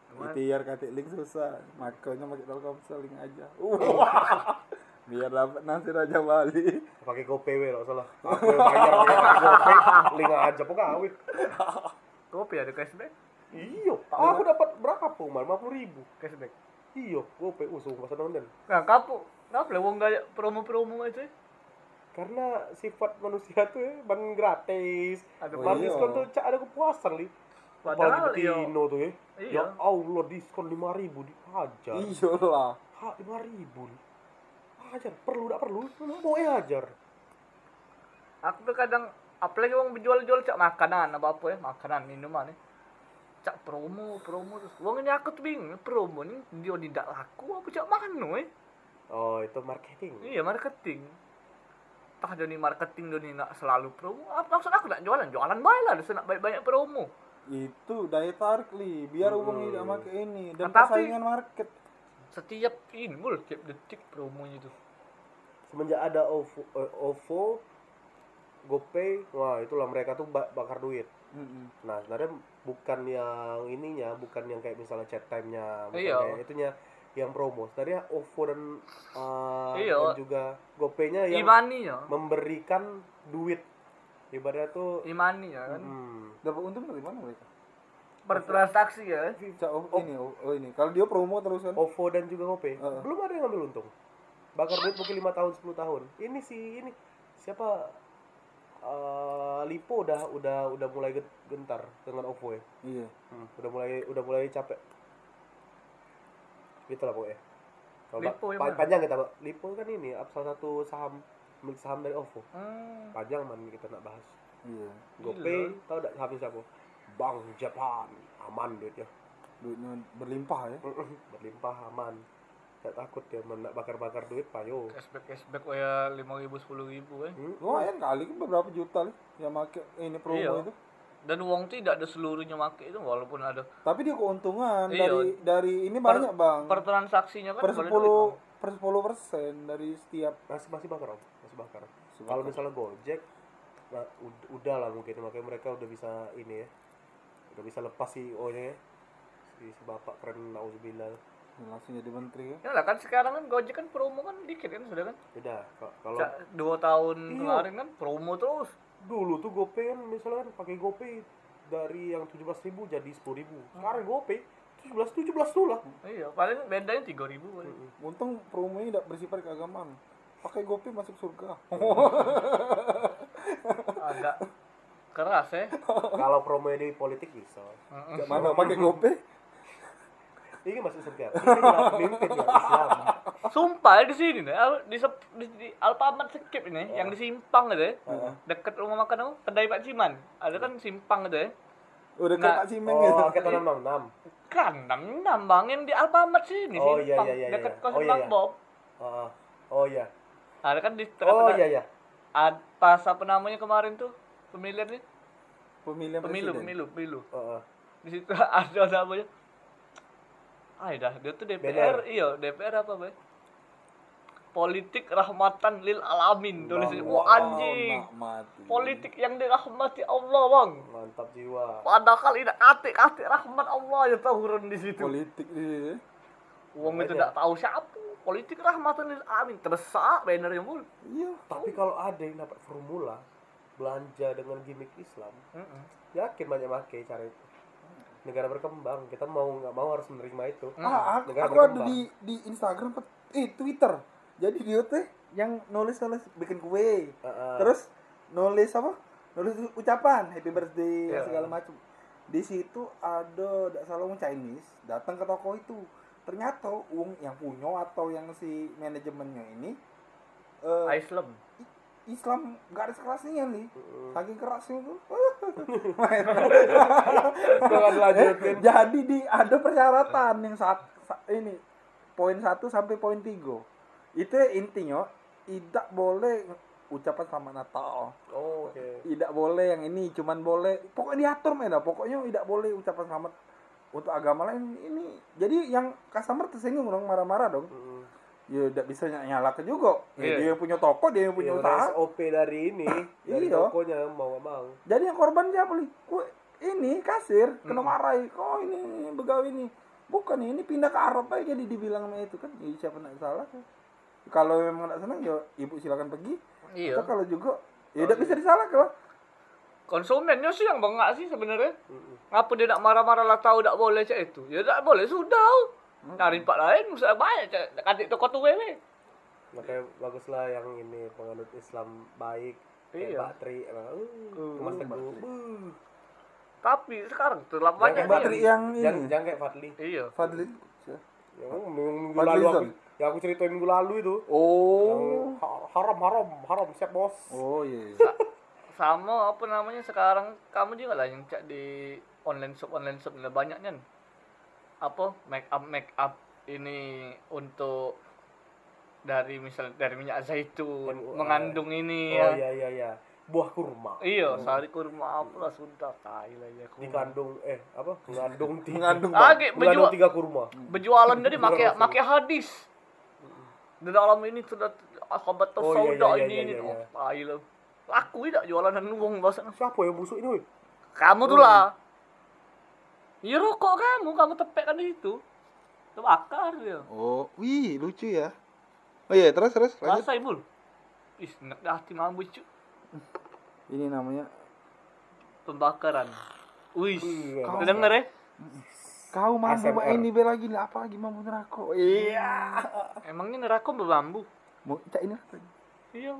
Ikhtiar kata link susah makanya pakai telkomsel link aja Wah. Biar dapat nasi raja Bali Pakai GoPay we lo salah. Aku yang bayar pakai GoPay, link aja pokoknya. Kopi ada cashback? Iya, aku dapat berapa pun, lima puluh ribu. Cashback. Iya, GoPay usung pas nonton. Nah, kapu, kapu lah wong gaya promo-promo itu. Karena sifat manusia tuh ya, ban gratis. Ada Oh, Ban iya. diskon tuh cak ada kepuasan li. Padahal. Betino tuh ya. Iya. Ya Allah diskon lima ribu dihajar. iya lah lima ribu. Hajar, perlu tak perlu? Mau ya hajar. Aku tuh kadang apalagi wong berjual-jual cak makanan apa apa ya, makanan, minuman ya. Cak promo, promo terus. Wong ini aku tuh bingung, promo ini dia tidak laku apa cak mana eh? Oh, itu marketing. Iya marketing. Tah dia nih marketing dia nih nak selalu promo. Apa maksud aku nak jualan? Jualan baik lah, dia nak banyak-banyak promo. itu daya tarik li biar Hmm. uang tidak pakai ini dan Nah, tapi- persaingan market Setiap ini mul tiap detik promonya itu. Semenjak ada OVO, eh, OVO GoPay, wah itulah mereka tuh ba- bakar duit. Mm-mm. Nah, sebenarnya bukan yang ininya, bukan yang kayak misalnya chat time-nya, bukan Iya. kayak itunya yang promo. Sebenarnya OVO dan, eh, Iya. dan juga GoPay-nya yang Imani ya. memberikan duit. Ibaratnya tuh Imani ya kan. hmm, dapat untung dari mana mereka Bertransaksi ya. Cak, oh, ini oh, oh ini kalau dia promo terus kan OVO dan juga GoPay Heeh. belum ada yang ngambil untung. Bakar duit mungkin lima tahun 10 tahun. Ini sih ini siapa eh, Lipo udah udah udah mulai gen- gentar dengan OVO ya. iya Hmm, udah mulai udah mulai capek. Gitu lah pokoknya. Kalau Lipo pa- yang pa- mana? panjang kita, Pak. Lipo kan ini salah satu saham milik saham dari OVO. Hmm. Panjang man kita nak bahas. iya GoPay tahu enggak sahamnya siapa? Bank Japan. Aman duitnya. duitnya berlimpah ya Berlimpah aman. Tidak takut dia nak bakar-bakar duit payo. Cashback cashback ya lima ribu sepuluh ribu eh. Hmm? lumayan kali kan beberapa juta li yang pakai ini promo Iya. itu Dan uang tidak ada seluruhnya make itu walaupun ada tapi dia keuntungan Iya. dari dari ini Per- banyak bang per transaksinya kan per sepuluh per sepuluh persen dari setiap Masih masih bakar om, masih bakar. Kalau misalnya Gojek, nah, ud- udah lah mungkin makanya mereka udah bisa ini ya, udah bisa lepas CEO-nya ya. Si, si bapak keren nauzubillah. Langsung jadi menteri ya Ya lah kan sekarang kan Gojek kan promo kan dikit kan sudah kan. Udah, ka- kalau dua tahun Iya. kemarin kan promo terus. dulu tuh GoPay kan misalnya kan pakai GoPay dari yang 17.000 jadi 10.000. Sekarang GoPay 17 17 tuh lah. iya paling bedanya tiga ribu paling. Untung promonya tidak bersifat keagamaan. Pakai GoPay masuk surga. agak keras ya Kalau promo di politik bisa. Gak mana pakai GoPay? Ini masuk surga. Ini adalah pemimpin ya Islam. sumpah di sini nih al- di, di, di Alfamart skip ini yang di simpang gitu ya Heeh. deket rumah makan aku kedai Pak Ciman ada kan simpang gitu ya Udah Nah, kayak Pak Simeng gitu. Oh, kita 666. kan nam nambangin di Alfamart sini Oh, iya, simpang iya, iya, deket iya. kos Oh, iya, Bang iya. Bob Oh, oh iya. ada kan di Oh tengah-tengah iya iya. ad- pas apa namanya kemarin tuh pemilihan nih Pemilihan pemilu presiden. pemilu pemilu. Di situ ada namanya ah dah dia tuh DPR iya DPR apa bay? Politik rahmatan lil alamin. Tulis Bang, wah anjing. politik yang dirahmati Allah bang. Mantap jiwa. padahal ini kate kate rahmat Allah ya turun di situ. Politik di uang itu tidak tahu siapa. Politik rahmatan lil alamin. Tersak banner yang mulu Iya. Tapi kalau ada yang dapat formula belanja dengan gimmick Islam, yakin banyak pakai cara itu. Negara berkembang, kita mau nggak mau harus menerima itu. Ah, aku, Negara aku ada di di Instagram eh Twitter. Jadi dia teh yang nulis nulis bikin kue. Heeh. Terus nulis apa? Nulis ucapan happy birthday Iya. segala macam. Di situ ada tidak salah orang Chinese datang ke toko itu. Ternyata uang yang punya atau yang si manajemennya ini eh, Islam Islam garis kerasnya nih. Heeh. Saking kerasnya tuh. Jangan lanjutin. Jadi di ada persyaratan yang saat sa- ini poin 1 sampai poin 3. Itu intinya tidak boleh ucapan selamat Natal. Oh, oke. Tidak boleh yang ini, cuman boleh pokoknya diatur mena. Pokoknya tidak boleh ucapan selamat untuk agama lain ini. Jadi yang customer tersinggung dong, marah-marah dong. Heeh. Ya tidak bisa ny- nyalakan juga. Ya, Iya. Dia yang punya toko, dia yang punya Iya, usaha. SOP dari ini, dari Iya. tokonya mau nggak mau. Jadi yang korban siapa nih? Kue ini kasir kena marahi. Oh ini begawi ini. Bukan ini pindah ke Arab aja jadi dibilang sama itu kan. Ya, siapa nak salah? Kalau memang tidak senang ya ibu silakan pergi. iya Atau kalau juga ya tidak bisa disalahkan lah. konsumennya sih yang bengak sih sebenarnya Heeh. ngapa dia nak marah-marah lah tahu tak boleh cak itu ya tak boleh sudah cari tempat lain usah banyak cak katik toko tuh wewe Makanya baguslah yang ini penganut Islam baik. Iya. Batri, emang, uh, Uh, Mas Teguh. Tri. uh. tapi sekarang terlalu banyak Mbak nih. Tri yang ini. Jangan, jangan kayak Fadli. iya Fadli. Yang minggu, minggu lalu aku, yang aku ceritain minggu lalu itu. Oh. ha- haram haram haram siap bos. Oh iya. sama apa namanya sekarang kamu juga lah yang cak di online shop online shop banyaknya apa make up make up ini untuk dari misal dari minyak zaitun MUA. mengandung ini Oh ya iya iya iya. Buah kurma. iya sari kurma apa lah sudah tai lah ya kurma. Dikandung eh apa? Mengandung tiga. Mengandung ah Bang. ge- Mengandung tiga kurma. berjualan jadi masuk. pakai hadis di dalam ini sudah akabat Oh, iya, sauda iya, ini iya, ini iya, oh iya. tai lah laku tidak jualan uang bahasa Siapa yang busuk ini? woi? Kamu tuh lah. Ya rokok kamu, kamu tepekkan di situ. Terbakar dia. Oh, wih lucu ya. Oh iya, terus terus lanjut. Rasa ibul. Ih, enak dah hati mambu cu. Ini namanya Pembakaran. Wih, Iya, kau denger ya? kau mampu main ini bel lagi lah, apa lagi mampu nerako. Iya. Emangnya neraka berbambu? Mau cak ini apa? Iya.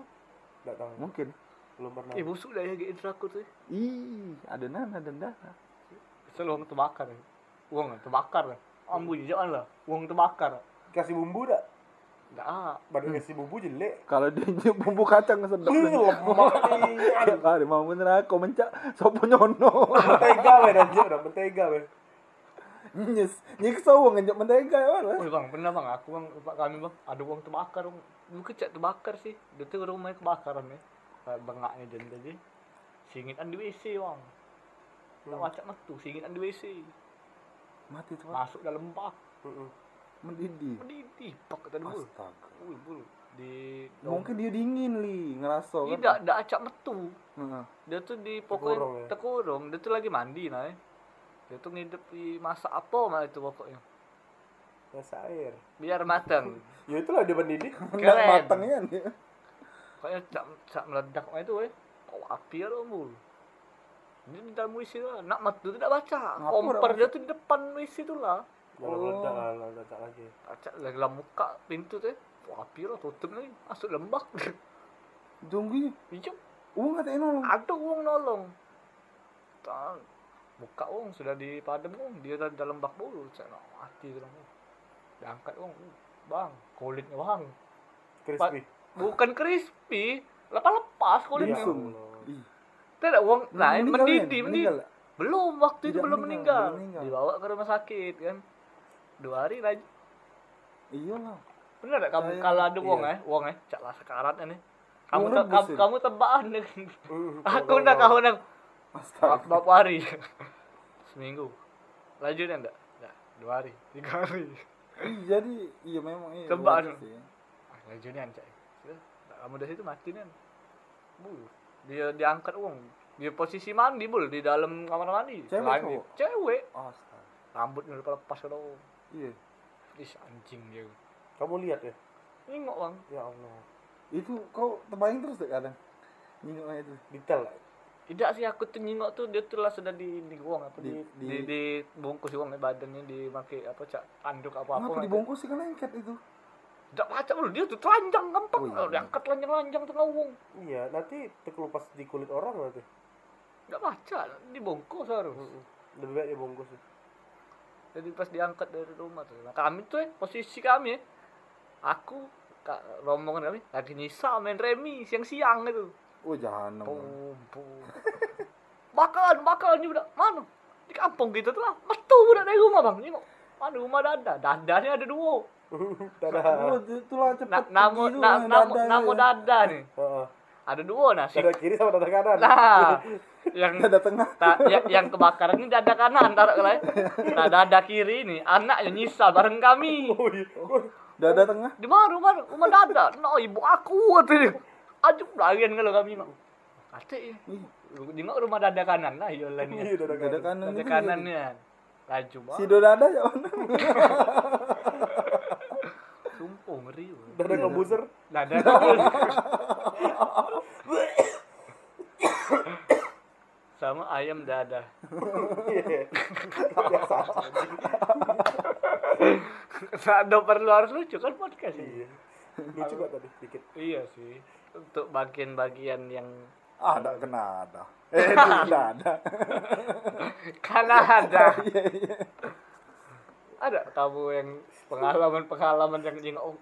Nggak tahu. Mungkin. Belum pernah. Eh, busuk dah ya gitu neraka tuh. Ih, ada nana dan dana. Selalu uang terbakar. ya. Uang terbakar. Ambu jangan lah. Uang terbakar. Kasih bumbu dak? Enggak ah. Baru kasih bumbu jelek. Kalau dia bumbu kacang sedap. Lu lemak nih. Kali mau bener aku mencak sopo nyono. Mentega weh dan udah mentega weh. Nyes, nyiksa uang ngejak mentega ya Bang. Wih bang, pernah bang, aku bang, tempat kami bang, ada uang terbakar bang. Bukan cak terbakar sih, dia tuh rumahnya kebakaran ya. Bengaknya dan tadi. Singitan di WC bang. Tak Hmm. wacak metu, singitan di WC. Mati tuh. Masuk dalam bak, Heeh. Mendidih. mendidih, pak kata bul. Astaga. Wih bul, di Mungkin dia dingin li, ngerasa kan. tidak, tidak acak metu. Heeh. Dia tuh di pokoknya ya? terkurung, dia tuh lagi mandi nah. ya. Dia tuh ngidep di masak apa mah itu pokoknya. Masa air. Biar matang. Ya itulah dia mendidih. Keren. matangnya nih. Kayaknya cak, cak meledak itu weh. Oh, api ya mul. Ini di dalam WC lah. Nak matu tidak baca. Ngapa Kompor dah dia tuh di depan WC tuh lah. Lah, meledak lagi. Acak lagi dalam muka pintu tuh. Wah, piro tutup lagi. Masuk lembak. Tunggu. Hijau. Uang katanya nolong. Ada uang nolong. Tak. Buka uang sudah dipadam uang. Dia dah dalam bak dulu. Saya nak mati tu uang. Diangkat uang. Bang, kulitnya bang. Crispy. Bukan crispy. Lepas-lepas kulitnya. Iya. Tidak uang lain Meninggal, mendidih, men? mendidih. Belum waktu itu belum meninggal, meninggal. belum meninggal. Dibawa ke rumah sakit kan. Dua hari lagi. Iyalah. Bener gak kamu kalau ada uang iya. eh, uang eh, cak lah sekaratnya nih. Kamu Uang te- kamu, ya? kamu tebakan nih. Hmm, Aku udah kau udah Astaga. berapa hari? Seminggu. Lanjut enggak? Enggak, dua hari, tiga hari. Jadi iya memang iya. Dong. sih. Ah, lanjutnya cak. Kamu dari situ mati nih. Bu, dia diangkat uang. Dia posisi mandi bul di dalam kamar mandi. Cewek, dia- Cewek. Astaga. Rambutnya udah lepas kalau. Iya. Ih, anjing dia. Kamu lihat ya? Nengok bang. Ya Allah. Itu kau terbayang terus deh kadang. Nyingoknya itu. Detail. Tidak sih aku tuh nyingok tuh dia tuh lah sudah di di uang apa di Di- di, di- di, bungkus uang badannya dipakai apa cak anduk apa apa dibungkus sih kan lengket itu? Tidak baca dulu dia tuh telanjang gampang Oh, iya. oh, diangkat telanjang telanjang tengah uang Iya, nanti terkelupas di kulit orang nanti. tidak baca dibungkus harus Mm-mm. Lebih baik dia bungkus. jadi pas diangkat dari rumah tuh nah, kami tuh eh, posisi kami eh, aku kak rombongan kami lagi nyisa main remi siang-siang itu Oh jahanam. pum pum bakalan bakalan ini udah mana di kampung gitu tuh lah metu udah dari rumah bang nyengok mana rumah dada dadanya ada dua Dadah. Oh, itulah cepet. Na, tuh, na, namu, dada namu ya. dada nih. Heeh. Ada dua nah. Si, Dada kiri sama dada kanan. nah, yang Dada tengah. ta, yang, yang kebakaran ini dada kanan taruh lain. Nah, dada kiri ini anaknya nyisa bareng kami. Oh, iya. Dada tengah. Di mana rumah rumah dada? No, ibu aku katanya. Ajuk lagian kalau kami mak. Kata ya. Mana rumah dada kanan lah Iya, ya. dada Dada kanan. Dada kanannya. Laju jadi. Si banget. dada ya weh. Dada ngebuser. Dada. Sama ayam dada. Iya. Biasa aja. Ada perlu harus lucu kan podcast ini. Iya. Lucu gak tadi dikit. Iya sih. Untuk bagian-bagian yang Ah, ada kena ada. Eh, ada ada. karena ada. Iya, iya. Ada kamu yang pengalaman-pengalaman yang nyingok uang.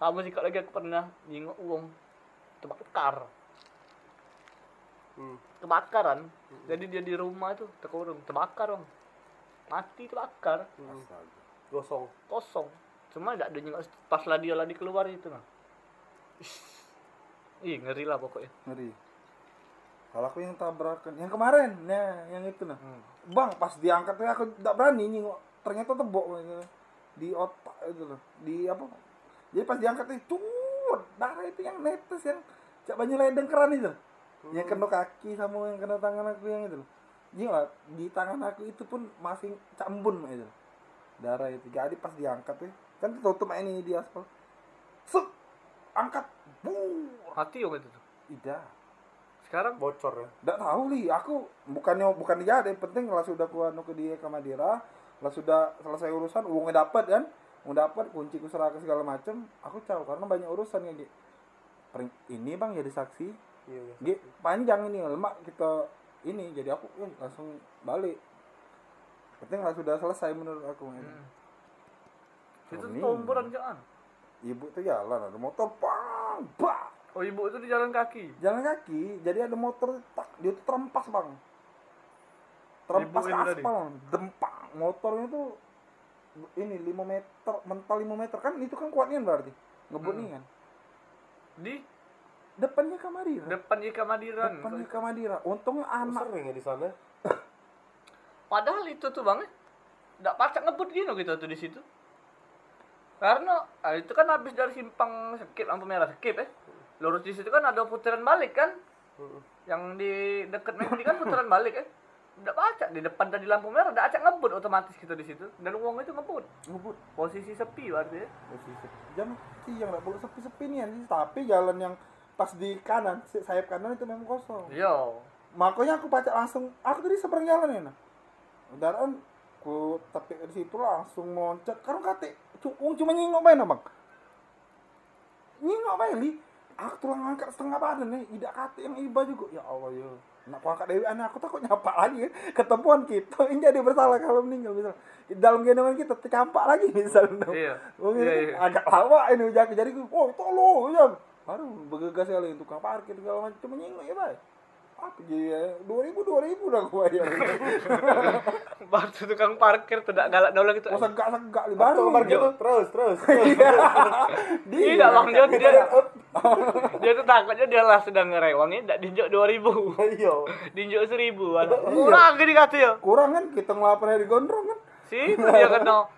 Sama sih kalau lagi aku pernah nyingok uang terbakar. Hmm. Kebakaran. Jadi dia di rumah tuh terkurung, terbakar dong. Mati terbakar, Hmm. Kosong. Cuma enggak ada nyingok pas lah dia lagi keluar itu nah. Ih, ngeri lah pokoknya. Ngeri. Kalau aku yang tabrakan, yang kemarin, nah, yang itu nah. Hmm. Bang, pas diangkat aku tidak berani nyingok. Ternyata tebok gitu. di otak itu loh. Di apa? Jadi pas diangkat itu darah itu yang netes yang cak banyak ledeng keran itu. Yang kena kaki sama yang kena tangan aku yang itu loh. Gila, di tangan aku itu pun masih cambun itu. Darah itu. Jadi pas diangkat tuh kan tutup ini di aspal. Sup, angkat. Buh. Mati yang itu tuh. Tidak. Sekarang Bocor ya. Nggak tahu li, aku bukannya bukan dia yang penting lah sudah ku anu ke dia ke Madura, lah sudah selesai urusan, uangnya dapat kan, uang dapat, kunci ke segala macem, aku tahu karena banyak urusan ya Gi. Pering- Ini bang jadi saksi, Iya, iya. Panjang ini lemak kita ini jadi aku eh, langsung balik. Penting lah sudah selesai menurut aku. hmm. itu Ini. tomboran jangan. Ibu tuh jalan ada motor, bang, bang, Oh ibu itu di jalan kaki. jalan kaki, jadi ada motor tak dia tuh terempas bang, terempas ke Ibu aspal, dempang, motornya tuh ini 5 meter, mental 5 meter kan itu kan kuatnya berarti ngebut Hmm. nih kan, Di depannya Kamadira, depan Ika Madiran. depannya Kamadira, untungnya anak, Sering ya di sana. Padahal itu tuh bang, nggak pacak ngebut gini gitu tuh di situ. Karena ah, itu kan habis dari simpang skip lampu merah skip eh. Lurus di situ kan ada putaran balik kan. Hmm. Yang di deket McD kan putaran balik eh. Udah pacak di depan tadi lampu merah udah acak ngebut otomatis kita di situ. Dan uang itu ngebut. ngebut, Posisi sepi berarti ya. posisi jam siang nggak perlu sepi-sepi nih anjing. tapi jalan yang pas di kanan, sayap kanan itu memang kosong. Yo. Makanya aku baca langsung, aku tadi seberang jalan ya nah. Kendaraan aku tapi di situ langsung loncat karena kate cu- wong cuma nyingok main bang nyingok main li aku tulang angkat setengah badan nih tidak kate yang iba juga ya Allah ya aku angkat dewi aneh aku takut nyapa lagi. Kan ketemuan kita ini jadi bersalah kalau meninggal. Misal dalam gendongan kita tercampak lagi misalnya Iya. Oh, Iya, iya. agak lama ini jadi oh tolong ya baru bergegas kali tukang parkir segala macam cuma nyingok ya bay apa jadi dua ribu dua ribu dah gua bayar Waktu tukang parkir tidak galak nolong itu. masa gak segak li baru. baru parkir tuh terus terus Tidak bang dia dia, dia tuh takutnya dia lah sedang ngerewangnya tidak dinjok dua ribu, iya. Dinjok seribu, kurang gini kata ya. kurang kan kita ngelapor di gondrong kan. Si itu dia kena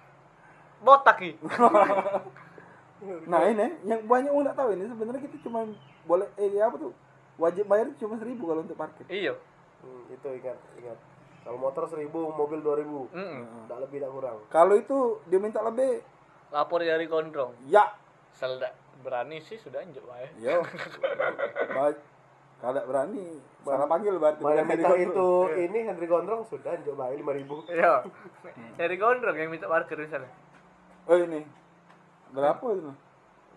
botak ki. nah ini yang banyak orang nggak tahu ini sebenarnya kita cuma boleh eh apa tuh wajib bayar cuma seribu kalau untuk parkir Iya. Hmm, itu ingat ingat kalau motor seribu mobil dua ribu Mm-mm. tidak lebih tidak kurang kalau itu dia minta lebih Lapor dari gondrong. ya Selda berani sih sudah wae. yo baik kalau nggak berani salah panggil berarti mana bukan minta dari itu gondrong. ini Henry Gondrong sudah jauh bayar lima ribu Iya. Dari gondrong yang minta parkir misalnya. oh ini berapa itu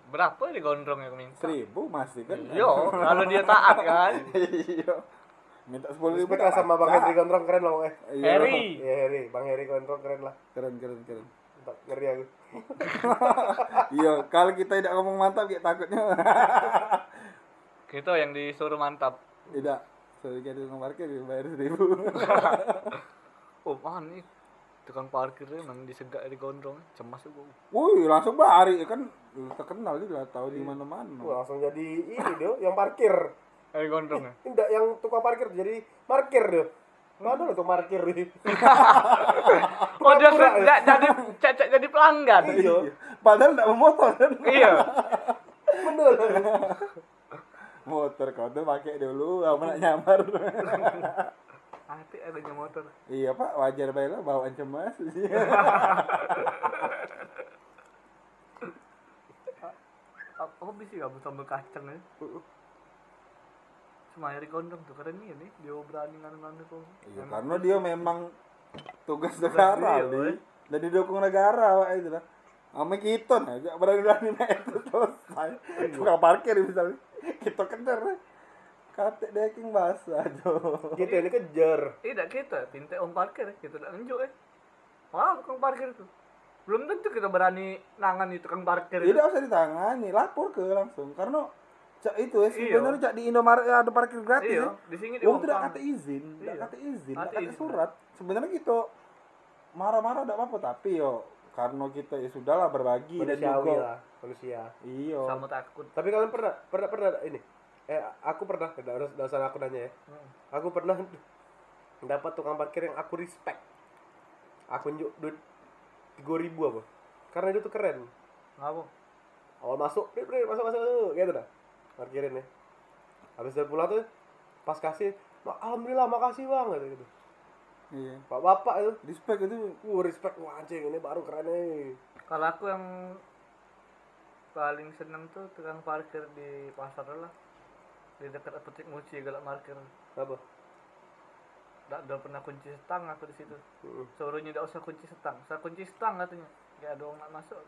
Berapa di gondrong yang minta? seribu masih kan Yo, kalau dia taat kan. iya minta sepuluh ribu lah sama Bang Henry Gondrong keren loh eh Iya. Harry. Iya Bang Henry Gondrong keren lah keren keren keren Entah, ngeri aku iya kalau kita tidak ngomong mantap kayak takutnya Kita yang disuruh mantap. tidak sorry jadi tukang parkir bayar seribu Oh, man nih. Tukang parkirnya emang disegak di gondrong. Cemas tuh gua. Wih, langsung lari kan terkenal juga tahu di mana-mana. Wah, langsung jadi ini dia yang parkir Dari gondrong ya. tidak yang tukang parkir jadi parkir dia Mana tuh parkir nih? Oh, dia nggak jadi cecek jadi pelanggan. Iya. Padahal enggak motor kan. Iya. Bener. Motor kau tuh pakai dulu, apa nak nyamar. Hati adanya motor. iya, Pak, wajar baiklah bawaan cemas. Apa apa bisa kamu sambal kacang ya? Cuma dari gondrong tuh keren nih nih. Dia berani nganu-nganu tuh. iya, karena dia memang tugas negara, iya. Boy. Dan didukung negara, Pak itu lah. Sama kita aja berani-berani naik itu selesai. Tukang parkir misalnya. Kita kejar. Kate deking basah, aduh. Gitu ini kejar. Tidak kita, pinta om parkir, kita tidak nunjuk eh. Wah, tukang parkir itu. Belum tentu kita berani nangan di tukang parkir itu. Tidak usah ditangani, lapor ke langsung. Karena cak itu ya Iya. sebenarnya cak di Indomaret ada parkir gratis Iya, ya. di sini Wong tidak kata izin, tidak Iya. kata izin, tidak kata surat. Sebenarnya kita marah-marah tidak apa-apa, tapi yo karena kita ya sudahlah berbagi dan juga lah, manusia. iya. Sama takut. Tapi kalian pernah pernah pernah ini? Eh, aku pernah, enggak usah enggak usah aku nanya ya. Hmm. Aku pernah dapat tukang parkir yang aku respect. Aku njuk duit 3000 apa? Karena itu tuh keren. Ngapa? Awal masuk, "Prit, prit, masuk masuk masuk," gitu dah. Parkirin ya. Habis dari pulang tuh pas kasih, "Ma- alhamdulillah makasih bang gitu, gitu. Iya. Pak bapak itu, Respect itu uh respect wah anjing ini baru keren nih. Kalau aku yang paling seneng tuh tukang parkir di pasar lah. Di dekat apotek Muci galak parkir. Apa? Tidak ada pernah kunci setang aku di situ. Suruhnya tidak usah kunci setang. Saya kunci setang katanya. Kayak ada orang nak masuk,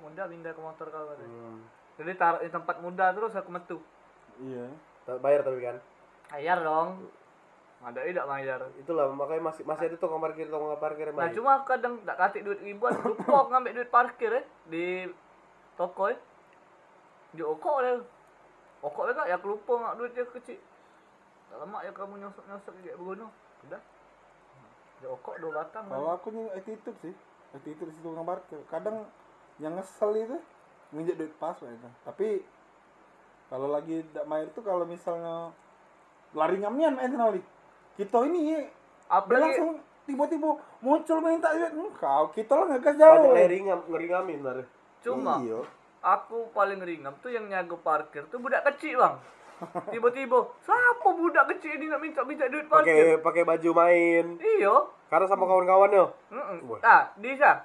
muda pindah ke motor kau katanya. Hmm. Jadi taruh di tempat muda terus aku metu. iya. Bayar tapi kan. Bayar dong. Ada tidak bayar. Itulah makanya masih masih ada tukang parkir tukang parkir yang Nah baik. cuma kadang tak kasih duit ribuan, lupa ngambil duit parkir eh di toko eh. Di okok dia. Okok dia tak, ya aku lupa nggak duit dia kecil. Tak lama ya kamu nyosok nyosok kayak begono. Udah. Di okok dua batang. Kalau aku nih attitude sih, attitude di tukang parkir. Kadang yang ngesel itu nginjek duit pas lah itu. Tapi kalau lagi tidak main itu kalau misalnya lari ngamian main kenali. Kita ini ya, Apalagi langsung tiba-tiba muncul minta duit kau kita lah Banyak jauh ngeri ngam ngeri ngamin tadi. cuma iya aku paling ringam tuh yang nyago parkir tuh budak kecil bang. Tiba-tiba, siapa budak kecil ini nak minta minta duit parkir? Pakai pakai baju main. Iyo. Karena sama kawan-kawannya. Mm-mm. Wah. Ah, Disa.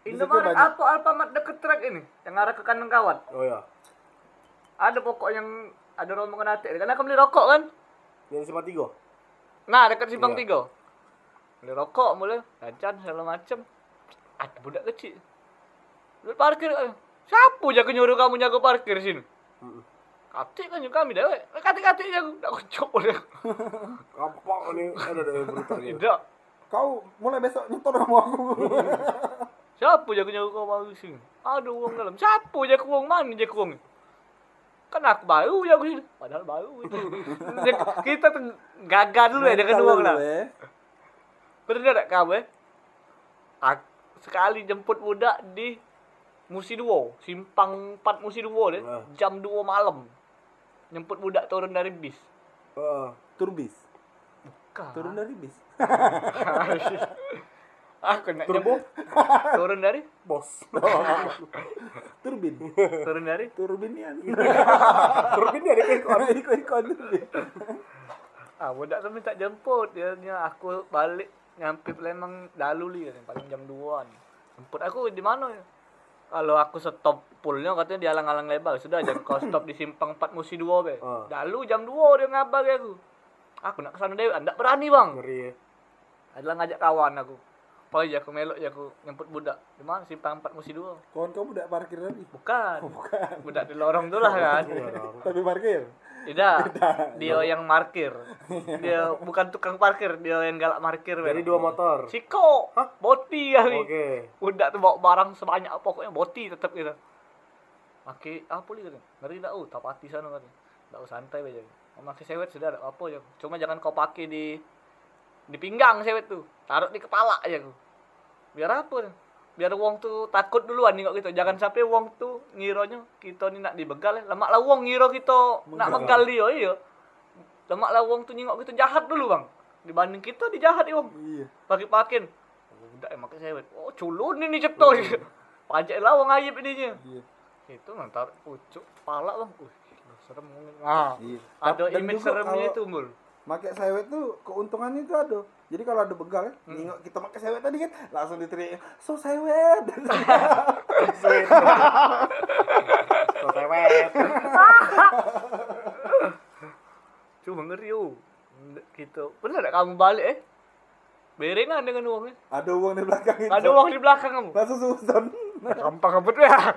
Bisa Indomaret atau Alfamart deket trek ini yang arah ke kanan kawan. Oh ya. Ada pokok yang ada rombongan hati. Karena aku beli rokok kan. Yang simpang tiga. Nah, dekat simpang Iya. tiga. beli rokok mulai jajan segala macem ada budak kecil lu parkir eh. siapa jago nyuruh kamu jago parkir sini Mm. Katik kan juga kami dewek katik katik jago tak kocok boleh Gampang nih ada berita gitu. tidak. Kau mulai besok nyetor sama aku. siapa jago nyuruh kau baru sini? Ada uang dalam. Siapa jago uang? Mana jago uang? Kan aku baru jago sini. Padahal baru itu. Kita tuh gagal dulu ya dengan uang lah Eh. Pernah tak kamu eh? Sekali jemput budak di Musi Duo, simpang 4 Musi Duo deh, Ah. jam 2 malam. Jemput budak turun dari bis. Heeh. Turbis. Kah? Turun dari bis. Aku nak Turbo? turun dari? Bos. Turbin. Turun dari? Turbinian. Turbin dia dikit Ikut-ikut turbin. Ah, budak tu minta jemput. Dia nya aku balik nyampe Palembang dalu li paling jam 2-an. Jemput aku di mana? Kalau aku stop poolnya katanya dia alang-alang lebar. Sudah jangan kau stop di simpang 4 Musi 2 be. Ah. Dalu jam 2 dia ngabar aku. Aku nak ke sana dewe, ndak berani bang. Ngeri ya. Adalah ngajak kawan aku. Oh iya aku melok ya aku nyemput budak. Di mana simpang 4 Musi 2? Kawan kamu udah parkir tadi. Bukan. Budak di lorong tu lah kan. Tapi parkir. Tidak. Dia yang parkir. Dia bukan tukang parkir, dia yang galak parkir. Jadi dua motor. Siko, boti kali. Oke. Budak tu bawa barang sebanyak pokoknya boti tetap gitu. Pakai apa lagi katanya? Ngeri tak oh, tapati sana katanya. Tak santai aja. Pakai sewet sudah ada apa aja. Cuma jangan kau pakai di di pinggang sewet tuh. Taruh di kepala aja ku. Biar apa? tuh? Biar wong tuh takut duluan nengok gitu. Jangan sampai wong tuh ngironya kita ni nak dibegal ya. Lemak lah wong ngiro kita nak megal dia iya. Lemak lah wong tuh nengok kita jahat dulu bang. Dibanding kita dijahat ya wong Iya. pakai pakin udah pakai sewet oh culun ini cepto pajak lah wong ayib ini Iya. itu nanti pucuk pala bang uh serem nah Iya. ada image seremnya itu mul Pakai sewet tuh keuntungannya itu ada. Jadi kalau ada begal ya, nengok kita pakai sewet tadi kan langsung diteriak, "So sewet." So tewet. cuma ngeri oh gitu bener tak kamu balik eh berengan dengan uangnya ada uang di belakang itu. ada uang di belakang kamu Langsung susun. gampang ngebut ya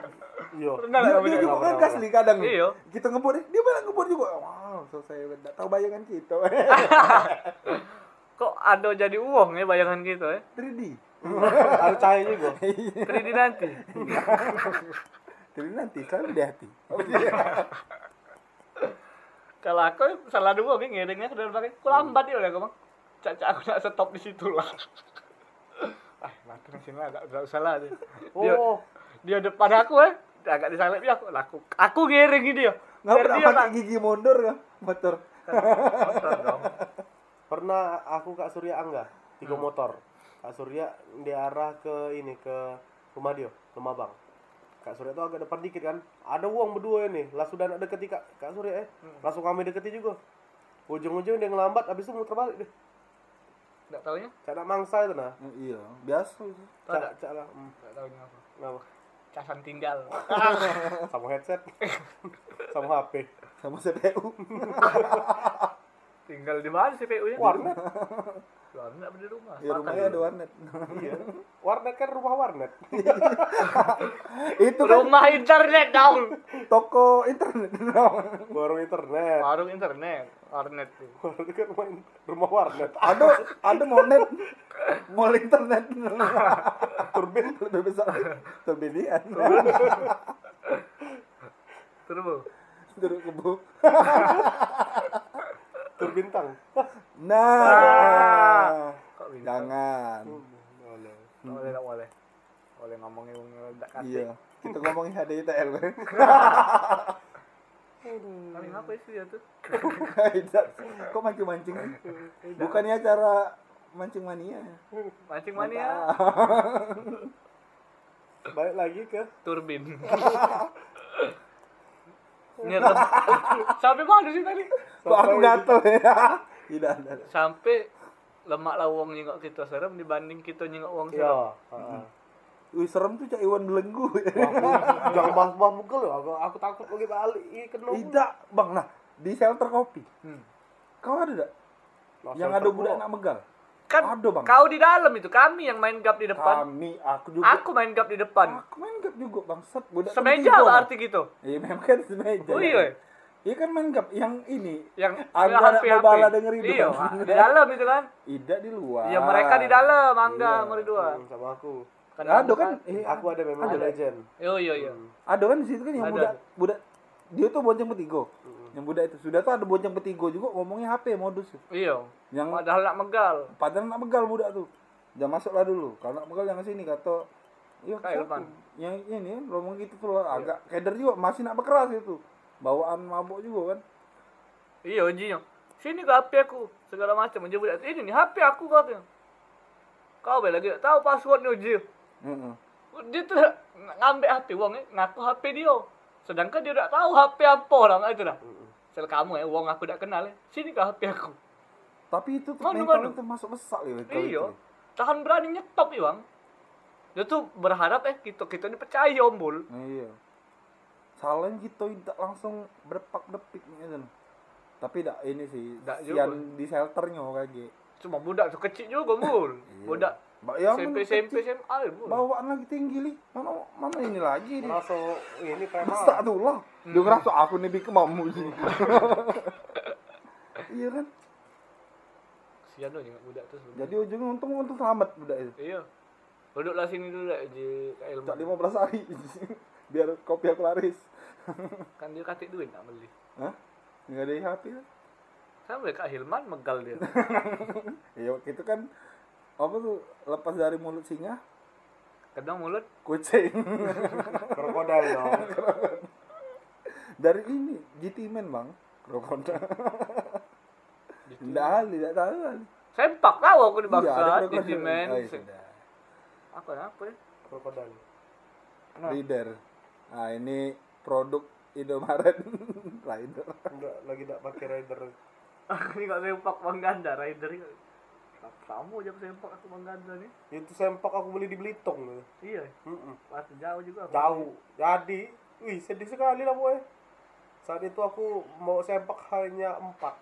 Iya. pernah Dia, dia juga ngegas nih kadang. Iya. Kita ngebut deh, dia malah ngebut juga. Wow, so sewet. Nggak tahu bayangan kita. kok ada jadi uang ya bayangan gitu ya 3D. Harus cahaya juga. 3D nanti Jadi nanti selalu di hati. Kalau aku salah dua nih ngiringnya ke dalam pakai. Aku lambat ya aku bang. Caca aku nak stop di situ lah. ah, mati di sini lah, gak, gak usah lah dia. Dia, Oh. dia depan aku eh, agak disalip ya aku. Aku, aku ngiringi dia. Nggak pernah dia pakai gigi mundur kan motor. motor dong. Pernah aku Kak Surya Angga tiga motor. Kak Surya di arah ke ini ke rumah dia, rumah Bang. Kak Surya tuh agak depan dikit kan. Ada uang berdua ini. Lah sudah nak deketi Kak, Kak Surya eh. Langsung kami deketi juga. Ujung-ujung dia ngelambat habis itu muter balik deh. Gak taunya? Cak nak mangsa itu nah. iya, biasa itu. Tahu Cak, tak? cak lah. Hmm. Gak taunya apa. Kenapa? Casan tinggal. Sama headset. Sama HP. Sama CPU. tinggal di mana CPU nya? Warnet. Warnet apa di rumah? Di rumahnya ada warnet. iya. Warnet kan rumah warnet. itu kan Rumah internet dong. toko internet. Warung internet. Warung internet. Warnet tuh. Warnet kan rumah, rumah warnet. ada ada monet mall internet Turbin. lebih besar turbinian Terus duduk kebu Turbintang. nah Kok bisa? jangan Boleh. Boleh, nggak boleh. Boleh ngomongin wong nggak kasih. iya kita ngomongin HDITL Kali ngapa sih ya tuh? Tidak. kok mancing mancing bukannya acara mancing mania Mancing mania. Balik lagi ke Turbin. Sampai mana sih tadi? Kok aku gatel ya tidak ada Sampai lemak lawang nyengok kita serem dibanding kita nyengok wong serem. ya. heeh. Wih serem tuh cak Iwan belenggu Jangan bahas-bahas bugel loh. Aku, aku takut lagi balik. Tidak bang nah di shelter kopi Hmm. kau ada tidak Nah, yang ada budak nak megal kan Ada, Bang. kau di dalam itu kami yang main gap di depan Kami, aku juga. aku main gap di depan Aku main gap juga bangsat. Budak semeja bertiga, berarti gitu. Iya memang kan semeja. oh iya Iya kan main gap yang ini. yang Angga yang anak HP-HP. Mobala denger itu, iya Bang. di dalam itu kan Ida di luar. ya mereka di dalam angga Iya. sama Ridwan Hmm, sama aku kan Ada kan? Eh, aku ada memang Ada. legend iya iya iya Ada kan di situ kan yang Ada. budak budak dia tuh bonceng petigo. Yang budak itu sudah tuh ada bonceng petigo juga ngomongnya HP modus. iya Yang padahal nak megal padahal nak begal budak tuh. Jangan masuklah dulu. Kalau nak begal jangan sini kata Iya, Kayak. Yang ini kan ngomong gitu tuh agak keder juga masih nak berkeras itu. Bawaan mabuk juga kan. iya ujinya sini ke HP aku segala macam budak ini nih HP aku katanya kau bel lagi tahu passwordnya uji Heeh. dia tuh ng- ngambil HP uang ngaku HP dia sedangkan dia udah tahu HP apa orang itu dah sel kamu ya uang aku udah kenal ya sini ke HP aku Tapi itu tuh Manu, mentalnya manu. termasuk besar ya. iya itu. tahan berani nyetop ya bang dia tuh berharap eh kita kita ini percaya ombul Nah, iya. Salahnya kita tidak langsung berpak depik gitu. Tapi dak ini sih, Dak sian juga. di shelternya kayaknya. cuma budak tuh kecil juga mul Iya. budak Mbak yang SMP SMP kecil, SMA ya, bawaan lagi tinggi li. Mana mana ini lagi nih. langsung ini preman Masa tuh lah. Dia ngerasa aku nih bikin mamu sih. iya kan? loh jangan budak tuh sebenarnya. Jadi ujungnya untung untung selamat budak itu. iya duduklah sini dulu di ilmu Tak 15 hari. Biar kopi aku laris. kan dia kasih duit nak beli. Hah? Enggak ada HP kan? sampai Kak Hilman megal dia. Iya, itu kan apa tuh lepas dari mulut singa? Kadang mulut. Kucing. Krokodil dong. Dari ini GT Man bang. Krokodil. Tidak ahli tidak tahu ahli. Sempak tahu aku di ada bangsa Oh, iya, sudah. apa apa ya? Krokodil. Nah. Rider nah ini produk Indomaret. Rider enggak lagi enggak pakai rider. Aku ini gak sempak bang ganda rider kamu aja sempak aku bang ganda nih itu sempak aku beli di Belitung iya. Pas jauh juga aku. jauh. Jadi wih sedih sekali lah boy. Saat itu aku mau sempak hanya empat.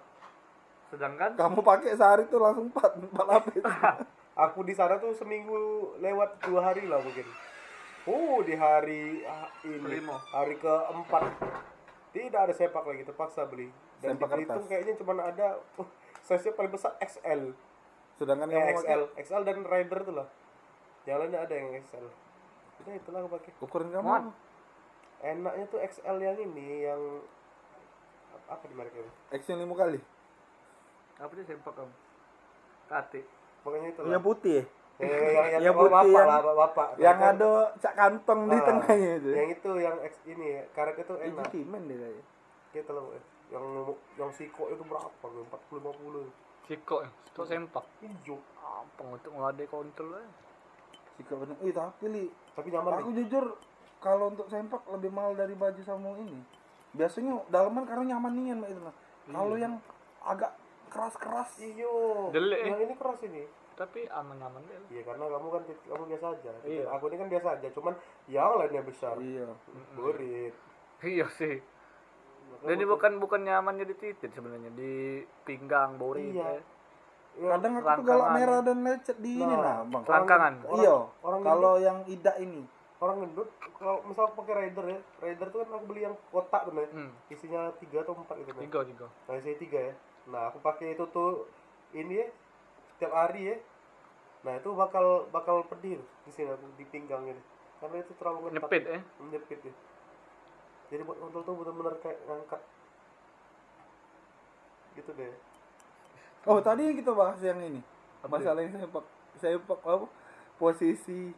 Sedangkan? Kamu pakai sehari tuh langsung empat empat lapis. Aku di sana tuh seminggu lewat dua hari lah mungkin oh di hari ah, ini Kelima. hari keempat. Tidak ada sepak lagi terpaksa beli. Dan Sepak di Belitung kertas. kayaknya cuma ada uh, size paling besar XL sedangkan eh, kamu XL pakai XL dan Rider tuh lah yang lainnya ada yang XL udah itulah aku pakai. Ukuran kamu enaknya tuh XL yang ini yang apa di merek itu action lima kali? Apa sih sempak kamu? Kate pokoknya itu yang putih ya? Eh, yang yang, Yang oh, putih, bapak yang- lah bapak, yang Kan- ada cak kantong di Ah, tengahnya itu. yang itu yang X ini karet itu Ini enak. GT Man dia kayaknya. Gitu loh eh. yang yang siko itu berapa? Empat puluh lima puluh. Siko ya siko sempak hijau. Apa untuk ngeladai kontrol aja. Sikap bener. Ih tapi li, tapi nyaman aku nih jujur kalau untuk sempak lebih mahal dari baju sama ini. Biasanya dalaman karena nyaman nih mbak itu lah. Kalau yang agak keras-keras, iyo yang ini keras ini tapi aman-aman deh iya karena kamu kan kamu biasa aja Iya. aku ini kan biasa aja cuman yang lainnya besar iya. berit iya sih dan ini bukan bukan nyamannya di titik sebenarnya di pinggang bori Iya. ya. Kadang aku tuh galak merah dan lecet di ini Nah, nah, bang. Rangkangan. Iya. orang Kalau yang ida ini, orang gendut kalau misal aku pakai rider ya rider tuh kan aku beli yang kotak tuh nih hmm. isinya tiga atau empat gitu tiga tiga nah isinya tiga ya nah aku pakai itu tuh ini ya setiap hari ya nah itu bakal bakal pedih di sini di pinggang ini karena itu terlalu ngetat nyepit eh menyepit ya jadi buat kontrol tuh benar-benar kayak ngangkat gitu deh oh tadi yang kita bahas yang ini, Apa masalah yang sempak, sempak apa? Posisi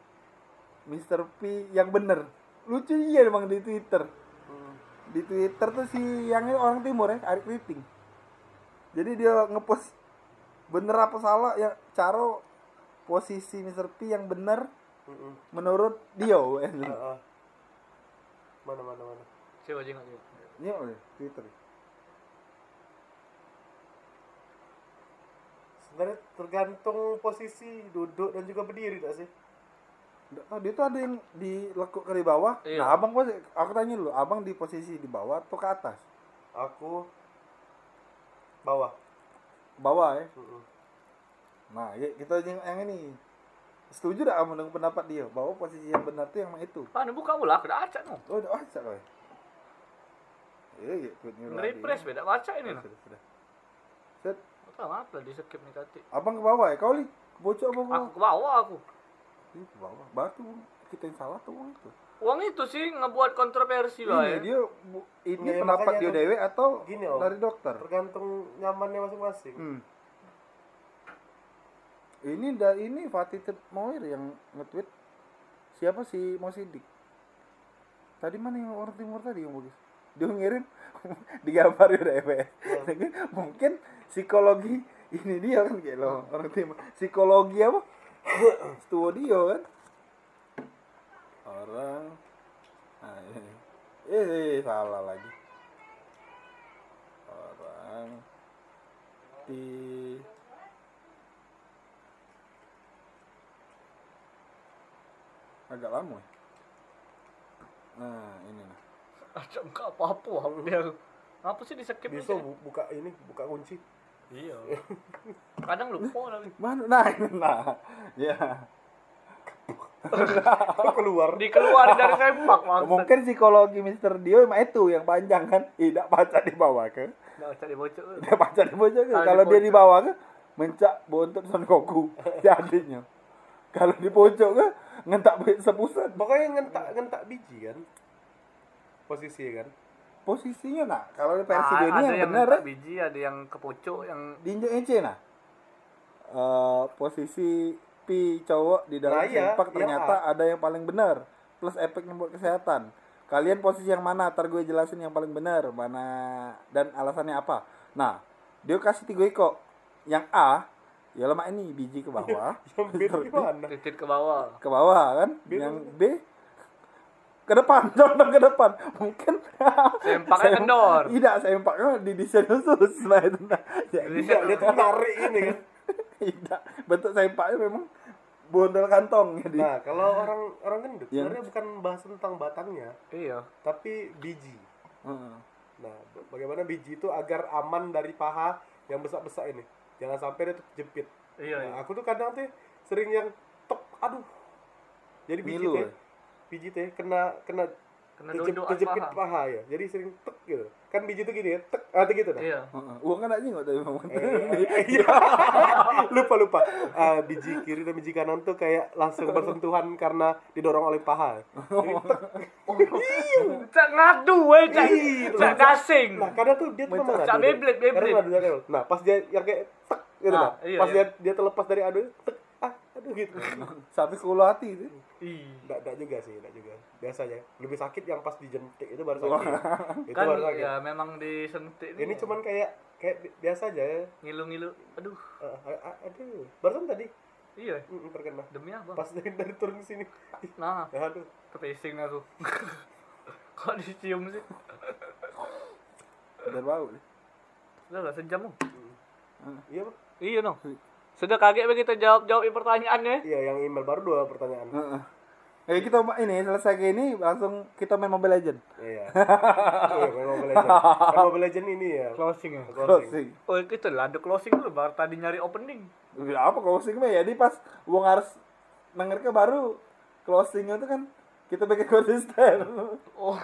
Mr. P yang bener. Lucu iya emang di Twitter. hmm. Di Twitter tuh si yang ini orang timur ya, Arik Riting. Jadi dia ngepost bener apa salah ya cara posisi Mr. P yang bener Mm-mm. menurut dia. Ah, ah. mana mana mana coba aja nggak coba Ini oleh Twitter. sebenarnya tergantung posisi duduk dan juga berdiri gak sih Nggak tahu, dia tuh ada yang dilekuk ke di bawah. Iya. Nah, abang pos aku tanya dulu, abang di posisi di bawah atau ke atas? aku bawah Bawah ya. Mm-mm. Nah, ya, kita yang, yang ini. Setuju tak kamu dengan pendapat dia bahwa posisi yang benar itu yang mana itu? Mana buka mula aku dah acak no. Oh, udah baca kau. Iya, iya, ikut nyuruh Nge-refresh adik. beda baca ini no. Sudah, sudah. Set, Tak maaf lah di skip nih tadi. abang ke bawah ya? Kau li, ke bocor apa Aku ke bawah aku. Ih, ke bawah. Batu kita yang salah tuh Bang, itu. Uang itu sih ngebuat kontroversi lah Ini ya. dia bu- ini Ya, pendapat dia tuh- dewe atau Gini, dari dokter? tergantung nyamannya masing-masing Hmm. Ini da, ini Fatih Moir yang nge-tweet siapa sih Mo Sidik? Tadi mana yang orang timur tadi yang bagus? Dia ngirim digambar udah EPS. Mungkin psikologi ini dia kan kayak lo orang timur. Psikologi apa? Studio kan? Orang ah, ini. Eh, salah lagi. Orang di agak lama ya. Nah, ini nah. Acak enggak apa-apa aku dia. Apa sih di skip bisa bu- buka ini buka kunci Iya. Kadang lupa tapi. Mana? Nah, ini nah. Ya. keluar Dikeluarin dari sempak maksud. Mungkin psikologi Mr. Dio emang itu yang panjang kan. Tidak baca di bawah ke. Dibocok. Tidak baca di bawah ke. Kalau Kalau di dia di bawah ke mencak bontot Son Goku jadinya. Kalau di pojok ke ngentak sepusat. pokoknya ngentak ngentak biji kan posisi kan Posisinya nah, kalau di versi Ah, ini ada yang yang benar ya, biji, ada yang kepocok, yang diinjek ece nah. Eh, posisi pi cowok di dalam Nah, iya, sempak iya, ternyata ada yang paling benar plus efeknya buat kesehatan. Kalian posisi yang mana? Ntar gue jelasin yang paling benar mana dan alasannya apa. Nah, dia kasih tiga kok. Yang A, ya lemak ini biji ke bawah, yang B gimana titit ke bawah. ke bawah kan. B yang B ke depan, condong ke depan. Mungkin Sempaknya Sem- kendor. Tidak, sempaknya di desain khusus. Nah, itu nah. Ya, Tidak, dia tuh narik ini kan tidak bentuk sempaknya memang bondel kantong jadi nah kalau orang orang gendut Yang- sebenarnya bukan bahas tentang batangnya Iya. tapi biji Heeh. nah bagaimana biji itu agar aman dari paha yang besar-besar ini jangan sampai dia tuh jepit Iya, iya. nah, aku tuh kadang tuh sering yang tek aduh jadi biji teh ya? biji teh kena kena Kena duduk kejepit paha. paha ya jadi sering tek gitu kan biji tuh gini ya tek ah tuh gitu nah Iya. Heeh. uang kan aja nggak tapi memang Eh, iya. lupa lupa Ah, biji kiri dan biji kanan tuh kayak langsung bersentuhan karena didorong oleh paha Jadi tek. Cak ngadu weh, cak. Ih, Cak gasing. nah kadang tuh dia tuh memang Cak ngadu. Ngadu dari awal. nah pas dia yang kayak tek gitu Ah, nah iya, pas iya. dia dia terlepas dari adu tek ah aduh gitu sampai ke ulu hati itu Ih. Nggak, nggak juga sih, nggak juga. Biasa aja. Lebih sakit yang pas dijentik itu baru sakit. itu Kan baru sakit. ya memang disentik Ini cuman kayak kayak bi- biasa aja ya. ngilu-ngilu. Aduh. Ah, aduh, barusan tadi Iya. mm, terkena. Demi apa? Pas dari, dari turun ke sini. Nah, Aduh. kepesing aku. Kok dicium sih? udah bau deh. Sudah lah sejam dong. Iya, Bang. Iya dong. Sudah kaget begitu jawab-jawabin pertanyaannya. Iya, yang email baru dua pertanyaan. Heeh. Eh kita ini selesai kayak ini langsung kita main Mobile Legend. Iya. Iya, main Mobile Legend. Kan Mobile Legend ini ya. Closing ya. Closing. Closing. Oh gitu lah, ada closing dulu baru tadi nyari opening. Ya, apa closing mah ya? Jadi pas uang harus denger ke baru closing itu kan kita bikin konsisten. Oh,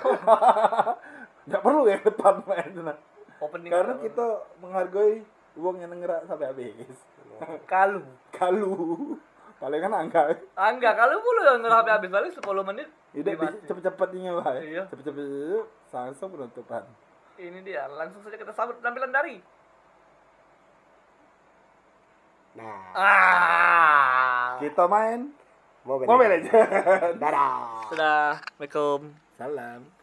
Nggak perlu ya depan main itu nah. opening. Karena apa? kita menghargai uang yang denger sampai habis. kalu. Kalu. Paling kan angka. Enggak, kalau pula yang habis habis balik 10 menit. Tidak dimati. cepet-cepetnya lah. Iya. Cepet-cepet langsung penutupan. Ini dia, langsung saja kita sambut penampilan dari. Nah, Ah. Kita main Mobile, Mobile Legend. Legend. Dadah. Sudah. Assalamualaikum. Salam.